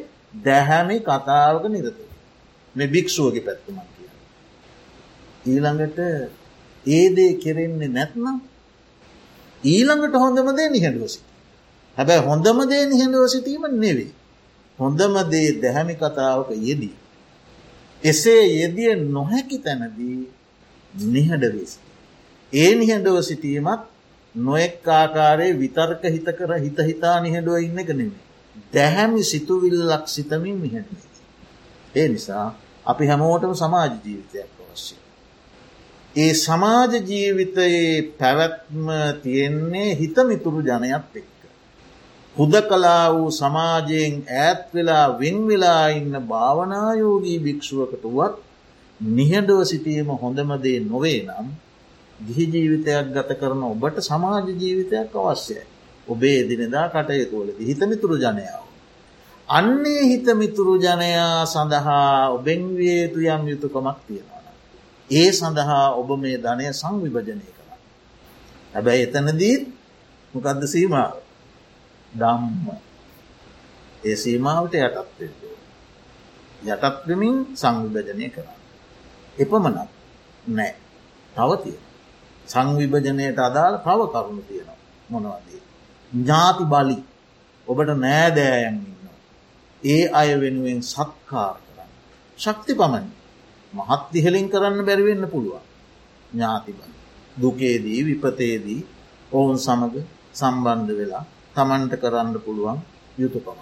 දැහැමි කතාවක නිරත මේ භික්ෂුවගේ පැත්තුමක් කිය. ඊළඟට ඒදේ කෙරෙන්නේ නැත්නම් ඊළඟට හොඳමදේ නිහැඩුව සිට. හැබැයි හොඳමදේ නිහැඩුව සිටීම නෙවේ. හොඳමදේ දැහැමි කතාවක යෙදී. එසේ යෙදිය නොහැකි තැනදී නිහඬවෙස්. ඒ නිහඬව සිටීමත් නොෙක් ආකාරයේ විතර්ක හිත කර හිත හිතා නිහඬුව ඉන්න එක නෙමේ. දැහැමි සිතුවිල්ලක් සිතමින් මිහැටේ. ඒ නිසා අපි හැමෝටම සමාජ ජීවිතයක් අවශ්‍ය. ඒ සමාජ ජීවිතයේ පැවැත්ම තියෙන්නේ හිතමිතුරු ජනයක් එක්ක. හුද කලා වූ සමාජයෙන් ඈත් වෙලා වෙන්වෙලා ඉන්න භාවනායෝගී භික්ෂුවකටුවත් නිහඬව සිටීම හොඳමදේ නොවේ නම් ගිහි ජීවිතයක් ගත කරන ඔබට සමාජ ජීවිතයක් අවශ්‍යයි. ඔබේ දිනෙදා කටයුතුවලද හිතමිතුරු ජනයාව. අන්නේ හිතමිතුරු ජනයා සඳහා ඔබෙන් වියයුතු යම් යුතුකමක් තියෙනවන. ඒ සඳහා ඔබ මේ ධනය සංවිභජනය කළ. හැබැයි එතනදීත් මොකක්ද සීමාව දම්ම ඒ සීමාවට යටත් යටත්වමින් සංවිභජනය කරන්න. එපමනක් නෑ තවතිය. සංවිභජනයට අදාළ තව කරුණු තියෙනවා මොනවදී. ඥාති බලි ඔබට නෑදෑයන් ඉන්න. ඒ අය වෙනුවෙන් සත්කාර කරන්න. ශක්ති පමණ මහත් දිහෙලින් කරන්න බැරිවෙන්න පුළුවන් ඥාති බල. දුකේදී විපතේදී ඔවුන් සමඟ සම්බන්ධ වෙලා තමන්ට කරන්න පුළුවන් යුතුකම.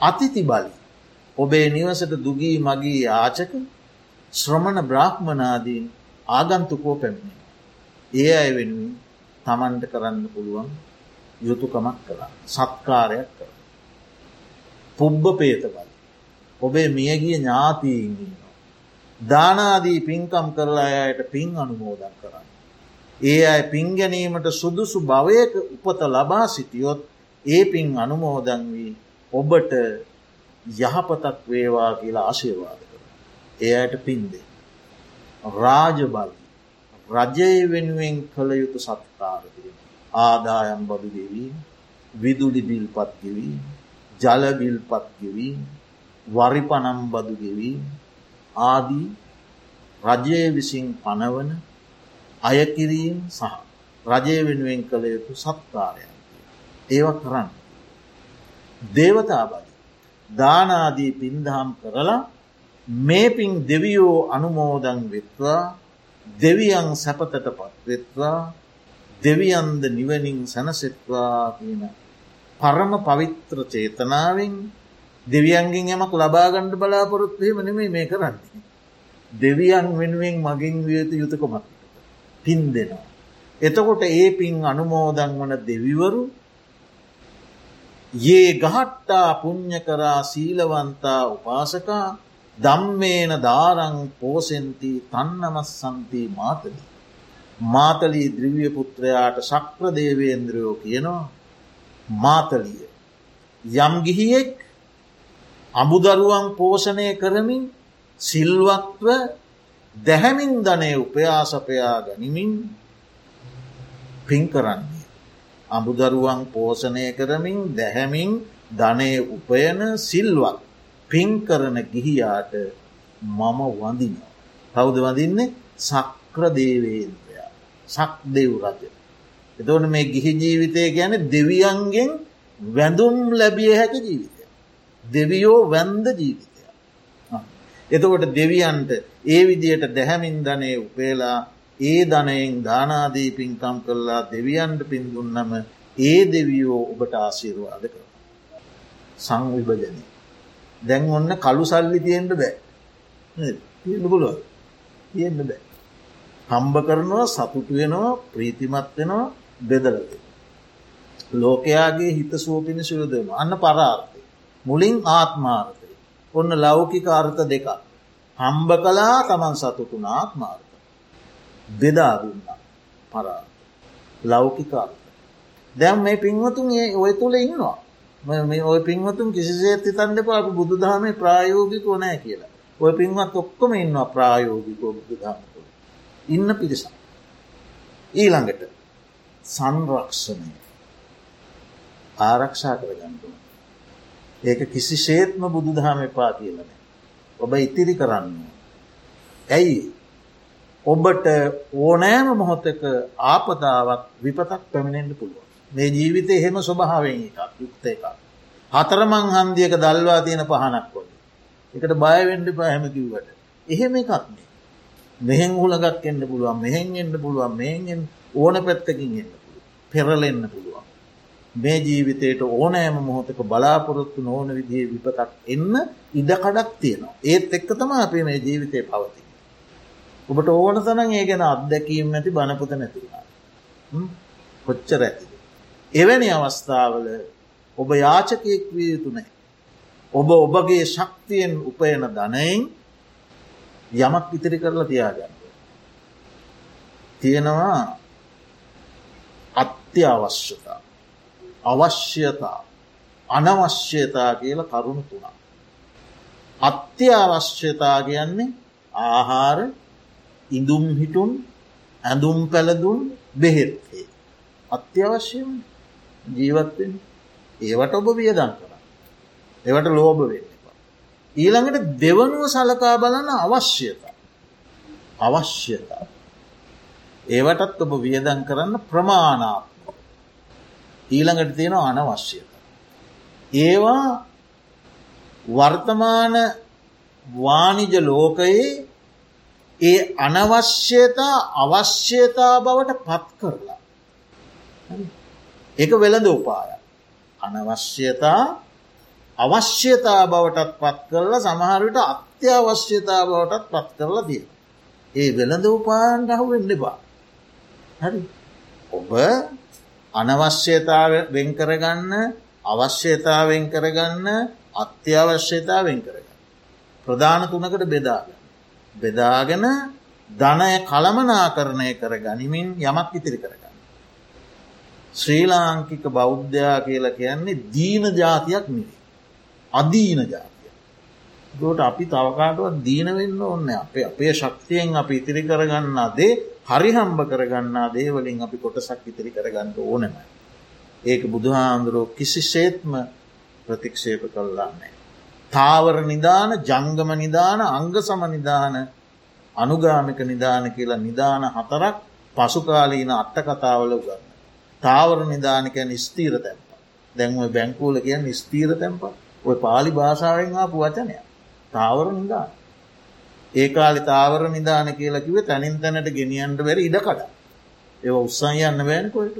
අතිති බලි ඔබේ නිවසට දුගී මගී ආචක ශ්‍රමණ බ්‍රහ්මනාදීන් ආගන්තුකෝ පැමිණි. ඒ අය වෙනුවෙන් තමන්ට කරන්න පුළුවන් යුතුකමක් කළා සත්කාරයක් කළ. පුබ්බ පේතබල ඔබේ මියගිය ඥාතීන්ගන්න. දානාදී පින්කම් කරලා අයට පින් අනුමෝදන් කරන්න. ඒ අය පින්ගැනීමට සුදුසු භවයක උපත ලබා සිටියොත් ඒ පින් අනුමෝදන් වී ඔබට යහපතක් වේවා කියලා ආශේවාද කර. එයට පින්දේ. රාජබල් රජය වෙනුවෙන් කළ යුතු සත්කාරතිය. ආදායම් බදු ගෙවීම විදුලි බිල්පත් ගෙවීම ජලබිල්පත් ගෙවීම වරිපනම් බදු ගෙවීම ආදී රජය විසින් පනවන අයකිරීම් සහ රජය වෙනුවෙන් කළ යුතු සත්කාරයන් ඒව කරන්න. දේවතාබලි දානාදී පින්දහම් කරලා මේ පින් දෙවියෝ අනුමෝදන් වෙත්වා දෙවියන් සැපතට පත්වෙත්වා දෙවියන්ද නිවනින් සැනසෙත්වා කියන පරම පවිත්‍ර චේතනාවෙන් දෙවියන්ගෙන් යමක් ලබාගණ්ඩ බලාපොරොත්වයම නෙමේ මේ කරන්නේ. දෙවියන් වෙනුවෙන් මගින් වියත යුතුකමක් පින් දෙනවා. එතකොට ඒ පින් අනුමෝදන් වන දෙවිවරු ඒ ගහට්ටා පුං්ඥ කරා සීලවන්තා උපාසකා දම්මේන දාරං පෝසෙන්ති තන්නමස්සන්තිී මාතලි. මාතලී ද්‍රිවිය පුත්‍රයාට ශක්‍ර දේවේන්ද්‍රයෝ කියනවා මාතලිය. යම් ගිහියෙක් අමුදරුවන් පෝෂණය කරමින් සිල්වත්ව දැහැමින් ධනය උපයාසපයා ගනිමින් පින් කරන්නේ. අමුදරුවන් පෝෂණය කරමින් දැහැමින් ධනය උපයන සිල්වත් පින් කරන ගිහියාට මම වඳින. කවුද වඳින්නේ සක්‍ර දේවේන්ද්‍රයා සක් දෙව් රජ. එතවන මේ ගිහි ජීවිතය ගැන දෙවියන්ගෙන් වැඳුම් ලැබිය හැක ජීවිතය. දෙවියෝ වැන්ද ජීවිතය. එතකොට දෙවියන්ට ඒ විදියට දැහැමින් ධනය උපේලා ඒ ධනයෙන් දානාදී පින්කම් කරලා දෙවියන්ට පින්දුන්නම ඒ දෙවියෝ ඔබට ආශීරවාද කර. සංවිභජනය. දැන් ඔන්න කළු සල්ලි තියෙන්ට බෑ තියෙන්න්න පුළුව තියෙන්න්න බෑ. හම්බ කරනවා සතුටු වෙනවා ප්‍රීතිමත් වෙනවා බෙදලද. ලෝකයාගේ හිත සූපිනි සුරදම අන්න පරාර්ථය. මුලින් ආත්මාර්ථය. ඔන්න ලෞකික අර්ථ දෙක. හම්බ කලා තමන් සතුටුන ආත්මාර්ථ. බෙදාදුන්න පරාර්ථ. ලෞකිකාර්ථ. දැම් මේ පින්වතුන් ඒ ඔය තුළ ඉන්නවා. මේ ඔය පින්වතුන් කිසිසේත් හිතන්ඩ පාපු බුදු දහමේ ප්‍රායෝගික නෑ කියලා. ඔය පින්වත් ඔක්කොම ඉන්නවා ප්‍රායෝගිකෝ බුදු දහමතුළ. ඉන්න පිරිසක්. ඊළඟට සංරක්ෂණය ආරක්ෂා කර ගණඩුව. ඒක කිසි ශේත්ම බුදු දහම එපා කියලන. ඔබ ඉතිරි කරන්න. ඇයි ඔබට ඕනෑම මොහොතක ආපදාවක් විපතක් පැමිණෙන්ට පුළුව. මේ ජීවිතය එහෙම ස්වභාවෙන් එකක් යුක්ත එකක්. හතරමං හන්දියක දල්වා තියෙන පහනක් කොට. එකට බයවෙන්ඩ පහැමකිව්වට. එහෙම එකක්නේ. මෙහෙන් හුලගක් එන්න පුළුවන් මෙහෙන් එන්න පුළුවන් මෙහෙන් ඕන පැත්තකින් එන්න පෙරලෙන්න පුළුවන්. මේ ජීවිතයට ඕනෑම මොහොතක බලාපොරොත්තු නොවන විදිේ විපතක් එන්න ඉඩකඩක් තියෙනවා. ඒත් එක්ක තම අපේ මේ ජීවිතය පවති. ඔබට ඕන තනන් ඒ ගැන අත්දැකීම් ඇති බණපුත නැතිවා. කොච්චර ඇතිද. එවැනි අවස්ථාවල ඔබ යාචකයෙක් විය යුතුනෑ. ඔබ ඔබගේ ශක්තියෙන් උපයන ධනයෙන් යමක් ඉතිරි කරලා තියාගන්න. තියෙනවා අත්‍යවශ්‍යතා අවශ්‍යතා අනවශ්‍යතා කියල කරුණු තුනා. අත්‍යවශ්‍යතා කියන්නේ ආහාර ඉඳුම් හිටුන් ඇඳුම් පැළදුන් බෙහෙත්ේ. අත්‍යවශ්‍යම ජීවත්වෙන් ඒවට ඔබ වියදන් කර. එවට ලෝබ වෙන්න. ඊළඟට දෙවනුව සලකා බලන අවශ්‍යතා. අවශ්‍යතා. ඒවටත් ඔබ වියදන් කරන්න ප්‍රමාණාත්ම. ඊළඟට තියෙනවා අනවශ්‍යත. ඒවා වර්තමාන වානිජ ලෝකයේ ඒ අනවශ්‍යතා අවශ්‍යතා බවට පත් කරලා. එක වෙළඳ උපාය. අනවශ්‍යතා අවශ්‍යතා බවටත් පත් කරලා සමහරවිට අත්‍යවශ්‍යතා බවටත් පත් කරලා තිය. ඒ වෙළඳ උපාන්ට අහු වෙන්නපා. හරි ඔබ අනවශ්‍යතාව වෙන් කරගන්න අවශ්‍යතාවෙන් කරගන්න අත්‍යවශ්‍යතාවෙන් කරගන්න. ප්‍රධාන තුනකට බෙදාගන්න. බෙදාගෙන ධනය කළමනා කරණය කර ගනිමින් යමක් ඉතිරි කරගන්න. ශ්‍රී ලාංකික බෞද්ධයා කියලා කියන්නේ දීන ජාතියක් නෙවේ. අදීන ජාතිය. දට අපි තවකාටුවත් දීන වෙන්න ඕන්න අපේ අපේ ශක්තියෙන් අපි ඉතිරි කරගන්නා දේ හරිහම්බ කරගන්නා දේවලින් අපි කොටසක් ඉතිරි කරගන්නට ඕනම. ඒක බුදුහාන්දුරෝ කිසි සේත්ම ප්‍රතික්ෂේප කල්ලාන්නේ. තාවර නිධාන ජංගම නිධාන අංග සම නිධාන අනුගාමික නිධාන කියලා නිධාන හතරක් පසුකාලීන අට්ට කතාවල උගන්න. තාවර නිධානකයන් ස්තීර තැන්ප. දැන්ව බැංකූල කියන් ස්තීර තැන්ප ඔය පාලි භාෂාවෙන් ආපු වචනය තාවර නිධාන. ඒකාලි තාවර නිධාන කියලා කිව තැනින් තැනට ගෙනියන්ට වැර ඉඩකඩ. ඒ උත්සන් යන්න බෑනකොට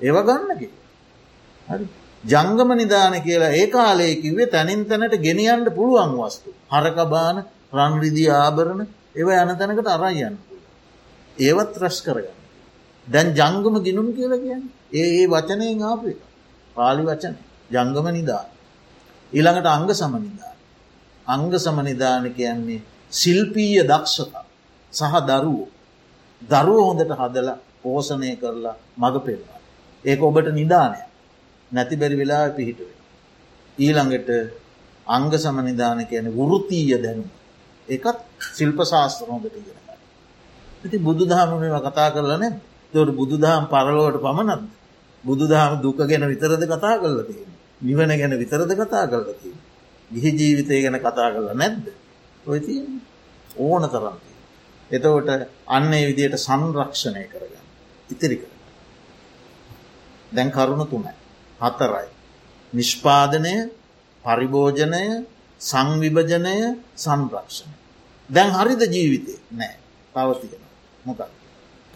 ඒව ගන්නකි. හරි ජංගම නිධාන කියලා ඒ කාලේ කිවේ තැනින් තැනට ගෙනියන්ට පුළුවන් වස්තු. හරකබාන රන්රිදිී ආභරණ ඒව යන තැනකට අරයන්න. ඒවත් රැස් කරගන්න. දැන් ජංගම ගිනුම් කියල කියන්න ඒ ඒ වචනයෙන් ආපේ පාලි වචන ජංගම නිදා. ඊළඟට අංග සමනිදා. අංග සමනිධාන කියන්නේ සිල්පීය දක්ෂතා සහ දරුවෝ. දරුව හොඳට හදල පෝසනය කරලා මඟ පෙරවා. ඒක ඔබට නිධානය නැති බැරි වෙලා පිහිටුව. ඊළඟට අංග සමනිධාන කියන වෘතීය දැනුම එකත් ශිල්ප ශාස්ත්‍ර හොඳට ඉගෙන ඇති බුදු දහම මෙම කතා කරලන තොට බුදු දහම් පරලෝවට පමණත් බුදු දහම දුක ගැන විතරද කතා කරල තියෙන නිවන ගැන විතරද කතා කරල තියෙන ගිහි ජීවිතය ගැන කතා කරලා නැද්ද? ඔය තිය ඕන තරන්ති එතකොට අන්නේ විදියට සංරක්ෂණය කරගන්න. ඉතිරි කර දැන් කරුණු තුනයි. හතරයි. නිෂ්පාදනය පරිභෝජනය සංවිභජනය සංරක්ෂණය. දැන් හරිද ජීවිතය නෑ. පවතියෙන මොකක්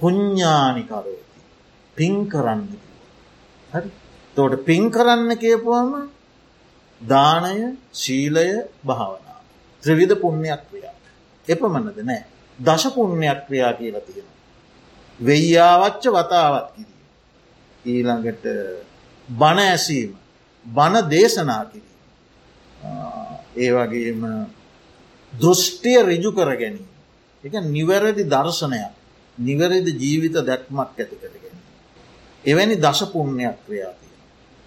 පුඤ්ඥානිකරෝති පින් කරන්න හරි? තෝට පින් කරන්න කියපුවම දානය ශීලය භාවනා. ත්‍රවිධ පුුණ්‍යයක් ක්‍රියා එපමණද නෑ. දශ පුුණ්‍යයක් ක්‍රියා කියලා තියෙන වෙයියාවච්ච වතාවත් කිරීම. ඊළඟට බණ ඇසීම බණ දේශනා කිරීම. ඒ වගේම දෘෂ්ටිය රිජු කර ගැනීම. එක නිවැරදි දර්ශනයක්. නිවැරදි ජීවිත දැක්මක් ඇති කර ගැනීම. එවැනි දශපුුණ්‍යයක් ක්‍රියාතිය.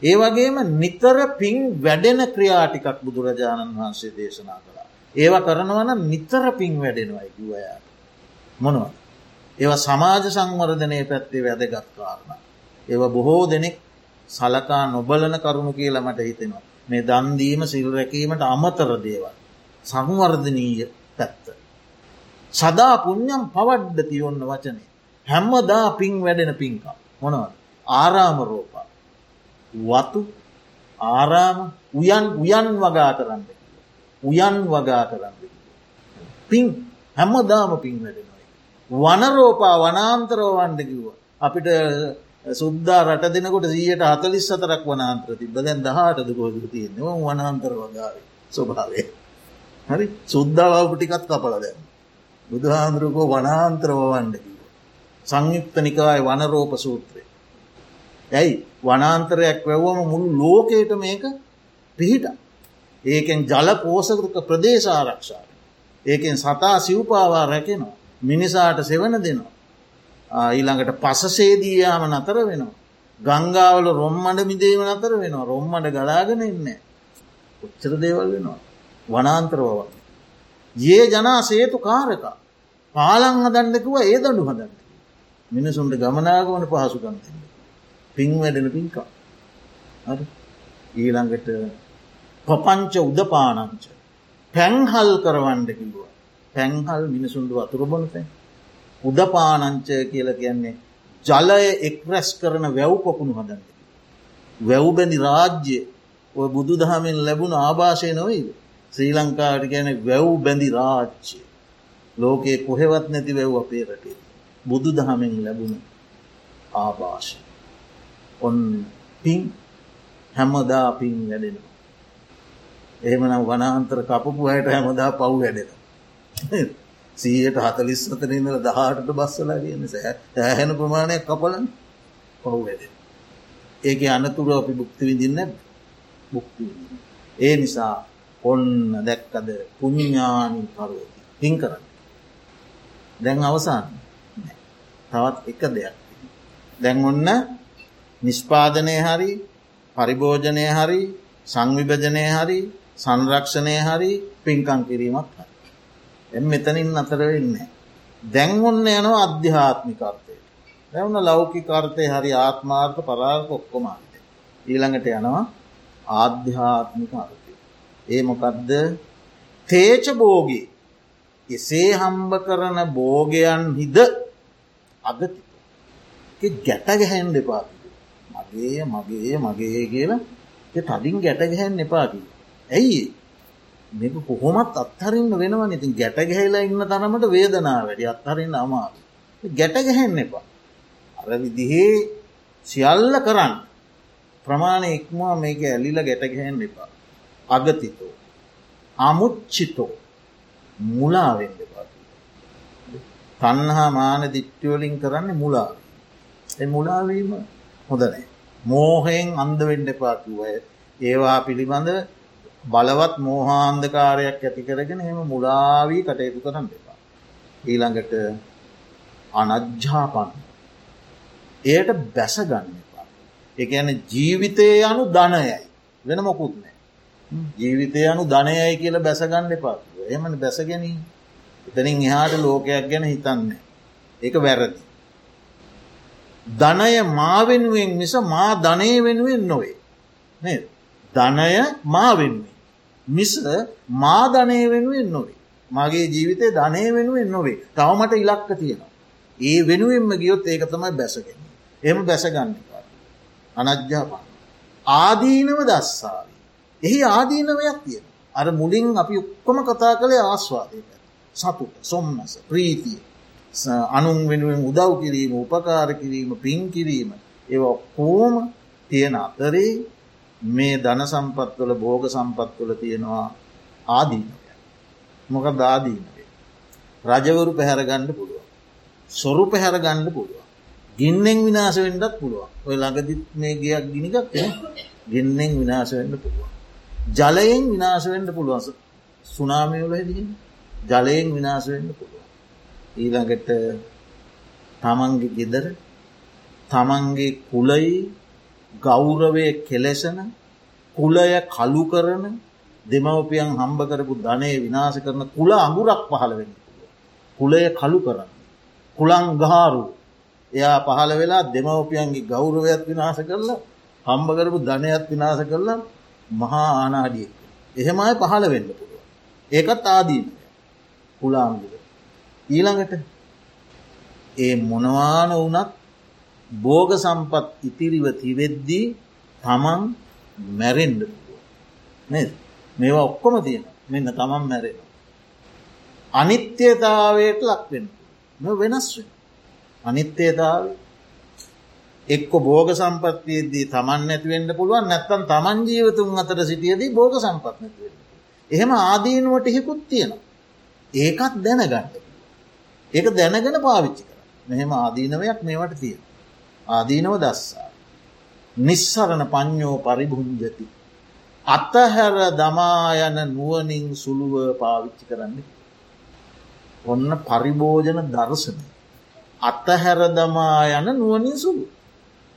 ඒ වගේම නිතර පින් වැඩෙන ක්‍රියාටිකක් බුදුරජාණන් වහන්සේ දේශනා කළා. ඒවා කරනවන නිතර පින් වැඩෙනවයි කිවයාට. මොනව. ඒවා සමාජ සංවර්ධනය පැත්තේ වැදගත් කාරණ. ඒව බොහෝ දෙනෙක් සලකා නොබලන කරුණු කියලා මට හිතෙනවා. මේ දන්දීම සිල්රැකීමට අමතර දේවල්. සංවර්ධනීය පැත්ත. සදා පුුණ්ඥම් පවඩ්ඩති ඔන්න වචනේ. හැම්මදා පින් වැඩෙන පින්කම්. මොනවද. ආරාමරෝපා. වතු ආරාම උයන් උයන් වගා කරන්න. උයන් වගා කරන්න. පින් හැම්මදාම පින් වැඩෙනයි. වනරෝපා වනාන්තරෝවන්ඩ කිව්ව. අපිට සුද්දා රට දෙනකොට සීයට හතලිස් සතරක් වනාන්ත්‍ර තිබ දැන් දහටද ගෝද තියන්නේ වනාන්තර වගාව ස්වභාවය හරි සුද්දාවාපු ටිකත් කපල දැන් බුදුහාමුදුරුකෝ වනාන්තරවවන්ඩ කිව සංයුක්ත නිකාය වනරෝප සූත්‍රය ඇයි වනාන්තරයක් වැැව්වම මුළු ලෝකයට මේක පිහිට ඒකෙන් ජල පෝසකෘක ප්‍රදේශ ආරක්ෂාව ඒකෙන් සතා සිව්පාවා රැකෙනවා මිනිසාට සෙවන දෙනවා ඊළඟට පසසේදීයාම නතර වෙනවා. ගංගාවල රොම්මඩ මිදේම නතර වෙනවා රොම්මඩ ගලාගෙන ඉන්න. උච්චර දේවල් වෙනවා. වනාන්තරවව. ඒ ජනා සේතු කාරක පාලං හදන්නකුව ඒ දඩු හදන්න. මිනිසුන්ට ගමනාගවන පහසුකන්තින්න. පින් වැඩෙන පින්කා. ඊළඟට පපංච උදපානංච. පැංහල් කරවන්ඩ කිව්ව. පැංහල් මිනිසුන්ට වතුරබොනතැන්. උදපානංචය කියල කියන්නේ ජලය එක්රැස් කරන වැව් පොකුණු හදන්න. වැව්බැඳි රාජ්‍ය ඔය බුදු දහමෙන් ලැබුණ ආභාෂය නොවයිද. ශ්‍රී ලංකාට ගැන වැව් බැඳි රාජ්‍ය. ලෝකයේ කොහෙවත් නැති වැව් අපේ රටේ. බුදු දහමෙන් ලැබුණ ආභාෂය. ඔන්න පින් හැමදා පින් වැඩෙනවා. එහෙමනම් වනාන්තර කපපු අයට හැමදා පව් වැඩෙන. සීයට හතලිස් අතරින්දල දහටට බස්සලා කියන ඇහැන ප්‍රමාණයක් කපලන් පහු වැඩ. ඒක අනතුර අපි බුක්ති විඳින්න බුක්ති ඒ නිසා ඔන්න දැක්කද පුුණ්ඥානි කරෝති පින් කරන්න. දැන් අවසාන තවත් එක දෙයක්. දැන් ඔන්න නිෂ්පාදනය හරි පරිභෝජනය හරි සංවිභජනය හරි සංරක්ෂණය හරි පින්කං කිරීමක් හරි. එ මෙතනින් අතර වෙන්න. දැන් ඔන්න යනවා අධ්‍යාත්මිකර්තයට. දැවන ලෞකිකර්තය හරි ආත්මාර්ථ පරාර්ථ ඔක්කොමාන්ත. ඊළඟට යනවා ආධ්‍යාත්මික අර්ථය. ඒ මොකක්ද තේච බෝගී එසේ හම්බ කරන බෝගයන් හිද අගති ගැට ගැහැන් දෙපාති. මගේ මගේ මගේ කියලා තදින් ගැට ගැහැන් එපාකි. ඇයි මේක කොහොමත් අත්හරින්න වෙනවා ඉතින් ගැට ගැහිලා ඉන්න තරමට වේදනා වැඩි අත්හරන්න අමා ගැට ගැහෙන්න එපා. අර විදිහේ සියල්ල කරන්න ප්‍රමාණය ඉක්මවා මේක ඇලිල ගැට ගැහෙන් එපා. අගතිතෝ. අමුච්චිතෝ මුලාවෙන්න එපා. තන්නහා මාන දිට්ටියවලින් කරන්න මුලාව. එ මුලාවීම හොඳනෑ. මෝහයෙන් අන්දවෙන්ඩ එපාකිවය ඒවා පිළිබඳ බලවත් මෝහාන්දකාරයක් ඇති කරගෙන එම මුලාවී කටයුතු කරන්න එපා. ඊළඟට අනජ්ජාපන්න. එයට බැසගන්න එපා. එකන ජීවිතය යනු ධනයයි වෙන මොකුත් නෑ. ජීවිතය යනු ධනයයි කියල බැසගන්න එපා එමන බැසගැනී එතනින් එහාට ලෝකයක් ගැන හිතන්නේ. ඒක වැරදි. ධනය මා වෙනුවෙන් මිස මා ධනය වෙනුවෙන් නොවේ. නේද? ධනය මා වෙනුවෙන්. මිස මා ධනය වෙනුවෙන් නොවේ. මගේ ජීවිතය ධනය වෙනුවෙන් නොවේ. තවමට ඉලක්ක තියෙනවා. ඒ වෙනුවෙන්ම ගියොත් ඒක තමයි බැසගෙන. එම බැසගන්න අනජ්‍යාපන්න. ආදීනව දස්සාාවී. එහි ආදීනවයක් තියෙන. අර මුලින් අපි ඔක්කොම කතා කළේ ආස්වාදය සතුට සොම්නස ප්‍රීතිය අනුන් වෙනුවෙන් උදව් කිරීම උපකාර කිරීම පින් කිරීම ඒ කෝම තියෙන අතරේ මේ ධන සම්පත්වල බෝග සම්පත්වල තියෙනවා ආදීනය. මොක දාදීනවේ. රජවරු පැහැරගණ්ඩ පුළුව. සොරු පැහැරගණ්ඩ පුළුව. ගින්නෙන් විනාස වෙන්ඩත් පුළුව ඔය ළඟදිත් මේ ගයක් ගිනිගත් ගෙන්නෙන් විනාස වෙන්න පුළුව. ජලයෙන් විනාස වෙන්ඩ පුළුවස සුනාමයවල හැදින් ජලයෙන් විනාස වෙන්න පුළුව. ඊළඟට තමන්ගේ ගෙදර තමන්ගේ කුලයි ගෞරවය කෙලෙසන කුලය කලු කරන දෙමවපියන් හම්බ කරපු ධනය විනාශ කරන කුල අඟුරක් පහළ වෙන. කුලය කලු කරන්න. කුළං ගාරු එයා පහළ වෙලා දෙමවපියන්ගේ ගෞරවයක් විනාශ කරලා හම්බ කරපු ධනයක් විනාශ කරලා මහා ආනාඩිය. එහෙමයි පහළ වෙන්න පුළුව. ඒකත් ආදීන කුලාංගුද. ඊළඟට ඒ මොනවාන වනත් බෝග සම්පත් ඉතිරිව තිවෙද්දී තමන් මැරෙන්ඩ නද මේවා ඔක්කොම තියෙන මෙන්න තමන් මැරෙන. අනිත්‍යතාවයට ලක්වෙන වෙනස් වෙන. අනිත්‍යතාව එක්ක බෝග සම්පත්තියේදී තමන් නැතිවෙන්ට පුළුවන් නැත්තන් තමන් ජීවතුන් අතර සිටියදී බෝග සම්පත් නැතිවෙන. එහෙම ආදීනුවට හිකුත් තියෙනවා. ඒකත් දැනගන්න. ඒක දැනගෙන පාවිච්චි කර මෙහෙම ආදීනවයක් මේවට තියෙන. ආදීනව දස්සා. නිස්සරණ පඥ්ඥෝ පරිභුංජති. අතහැර දමා යන නුවනින් සුළුව පාවිච්චි කරන්නේ. ඔන්න පරිභෝජන දර්ශනය. අතහැර දමා යන නුවනින් සුළු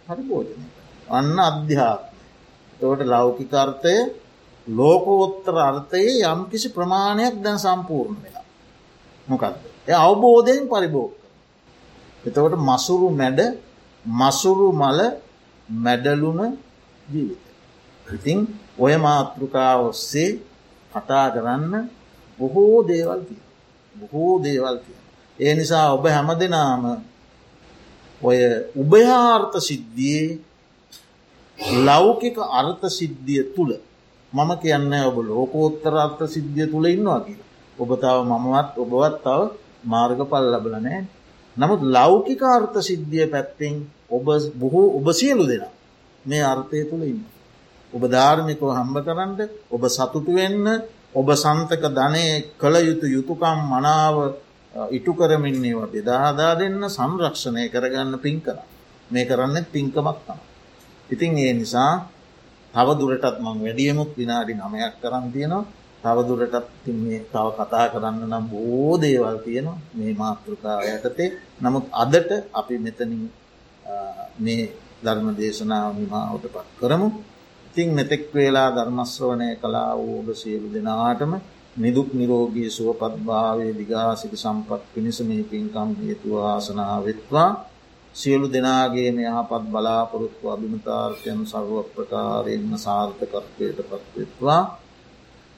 පරිභෝජනය. අන්න අධ්‍යාත්මය. තවට ලෞකිකර්තය ලෝකෝත්තර අර්ථයේ යම් කිසි ප්‍රමාණයක් දැන් සම්පූර්ණ වෙලා. මොකක්ද. එ අවබෝධයෙන් පරිභෝග. එතවට මසුරු මැඩ මසුරු මල මැඩලුන ජීවිත. ඉතින් ඔය මාතෘකා ඔස්සේ කතා කරන්න බොහෝ දේවල් තිය. බොහෝ දේවල් තිය. ඒ නිසා ඔබ හැම දෙනාම ඔය උභයාර්ථ සිද්ධියේ ලෞකික අර්ථ සිද්ධිය තුළ මම කියන්න ඔබ ලෝකෝත්තර අර්ථ සිද්ධිය තුළ ඉන්නවා කිය. ඔබ තව මමවත් ඔබවත් තව මාර්ග පල් ලබලනෑ නමුත් ලෞකික අර්ථ සිද්ධිය පැත්තෙන් ඔබ බොහෝ ඔබ සියලු දෙෙන මේ අර්ථය තුළ ඉන්න. ඔබ ධාර්මිකව හම්බ කරන්න ඔබ සතුටු වෙන්න ඔබ සන්තක ධනය කළ යුතු යුතුකම් මනාව ඉටු කරමින්නේවා බෙදාහදා දෙන්න සංරක්ෂණය කරගන්න පින් කර මේ කරන්න පින්කමක් තම. ඉතින් ඒ නිසා තව දුරටත් මං වැඩියමුත් විනාඩි නමයක් කරන්න තියෙනවා තවදුරටත් මේ තව කතා කරන්න නම් බෝ දේවල් තියෙනවා මේ මාතෘකාව යටතේ නමුත් අදට අපි මෙතනින් මේ ධර්ම දේශනාව නිමාවට පත් කරමු. ඉතිං මෙතෙක් වේලා ධර්මස්වනය කලා වූඩ සියලු දෙනාටම නිදුක් නිරෝගී සුවපත් භාවය දිගාසික සම්පත් පිණිස මේ පින්කම් හේතුව ආසනා වෙත්වා. සියලු දෙනාගේ යහපත් බලාපොරොත්තු අභිමතාර්ථයන් සර්ව ප්‍රකාරයෙන්ම සාර්ථකත්වයට පත්වෙත්වා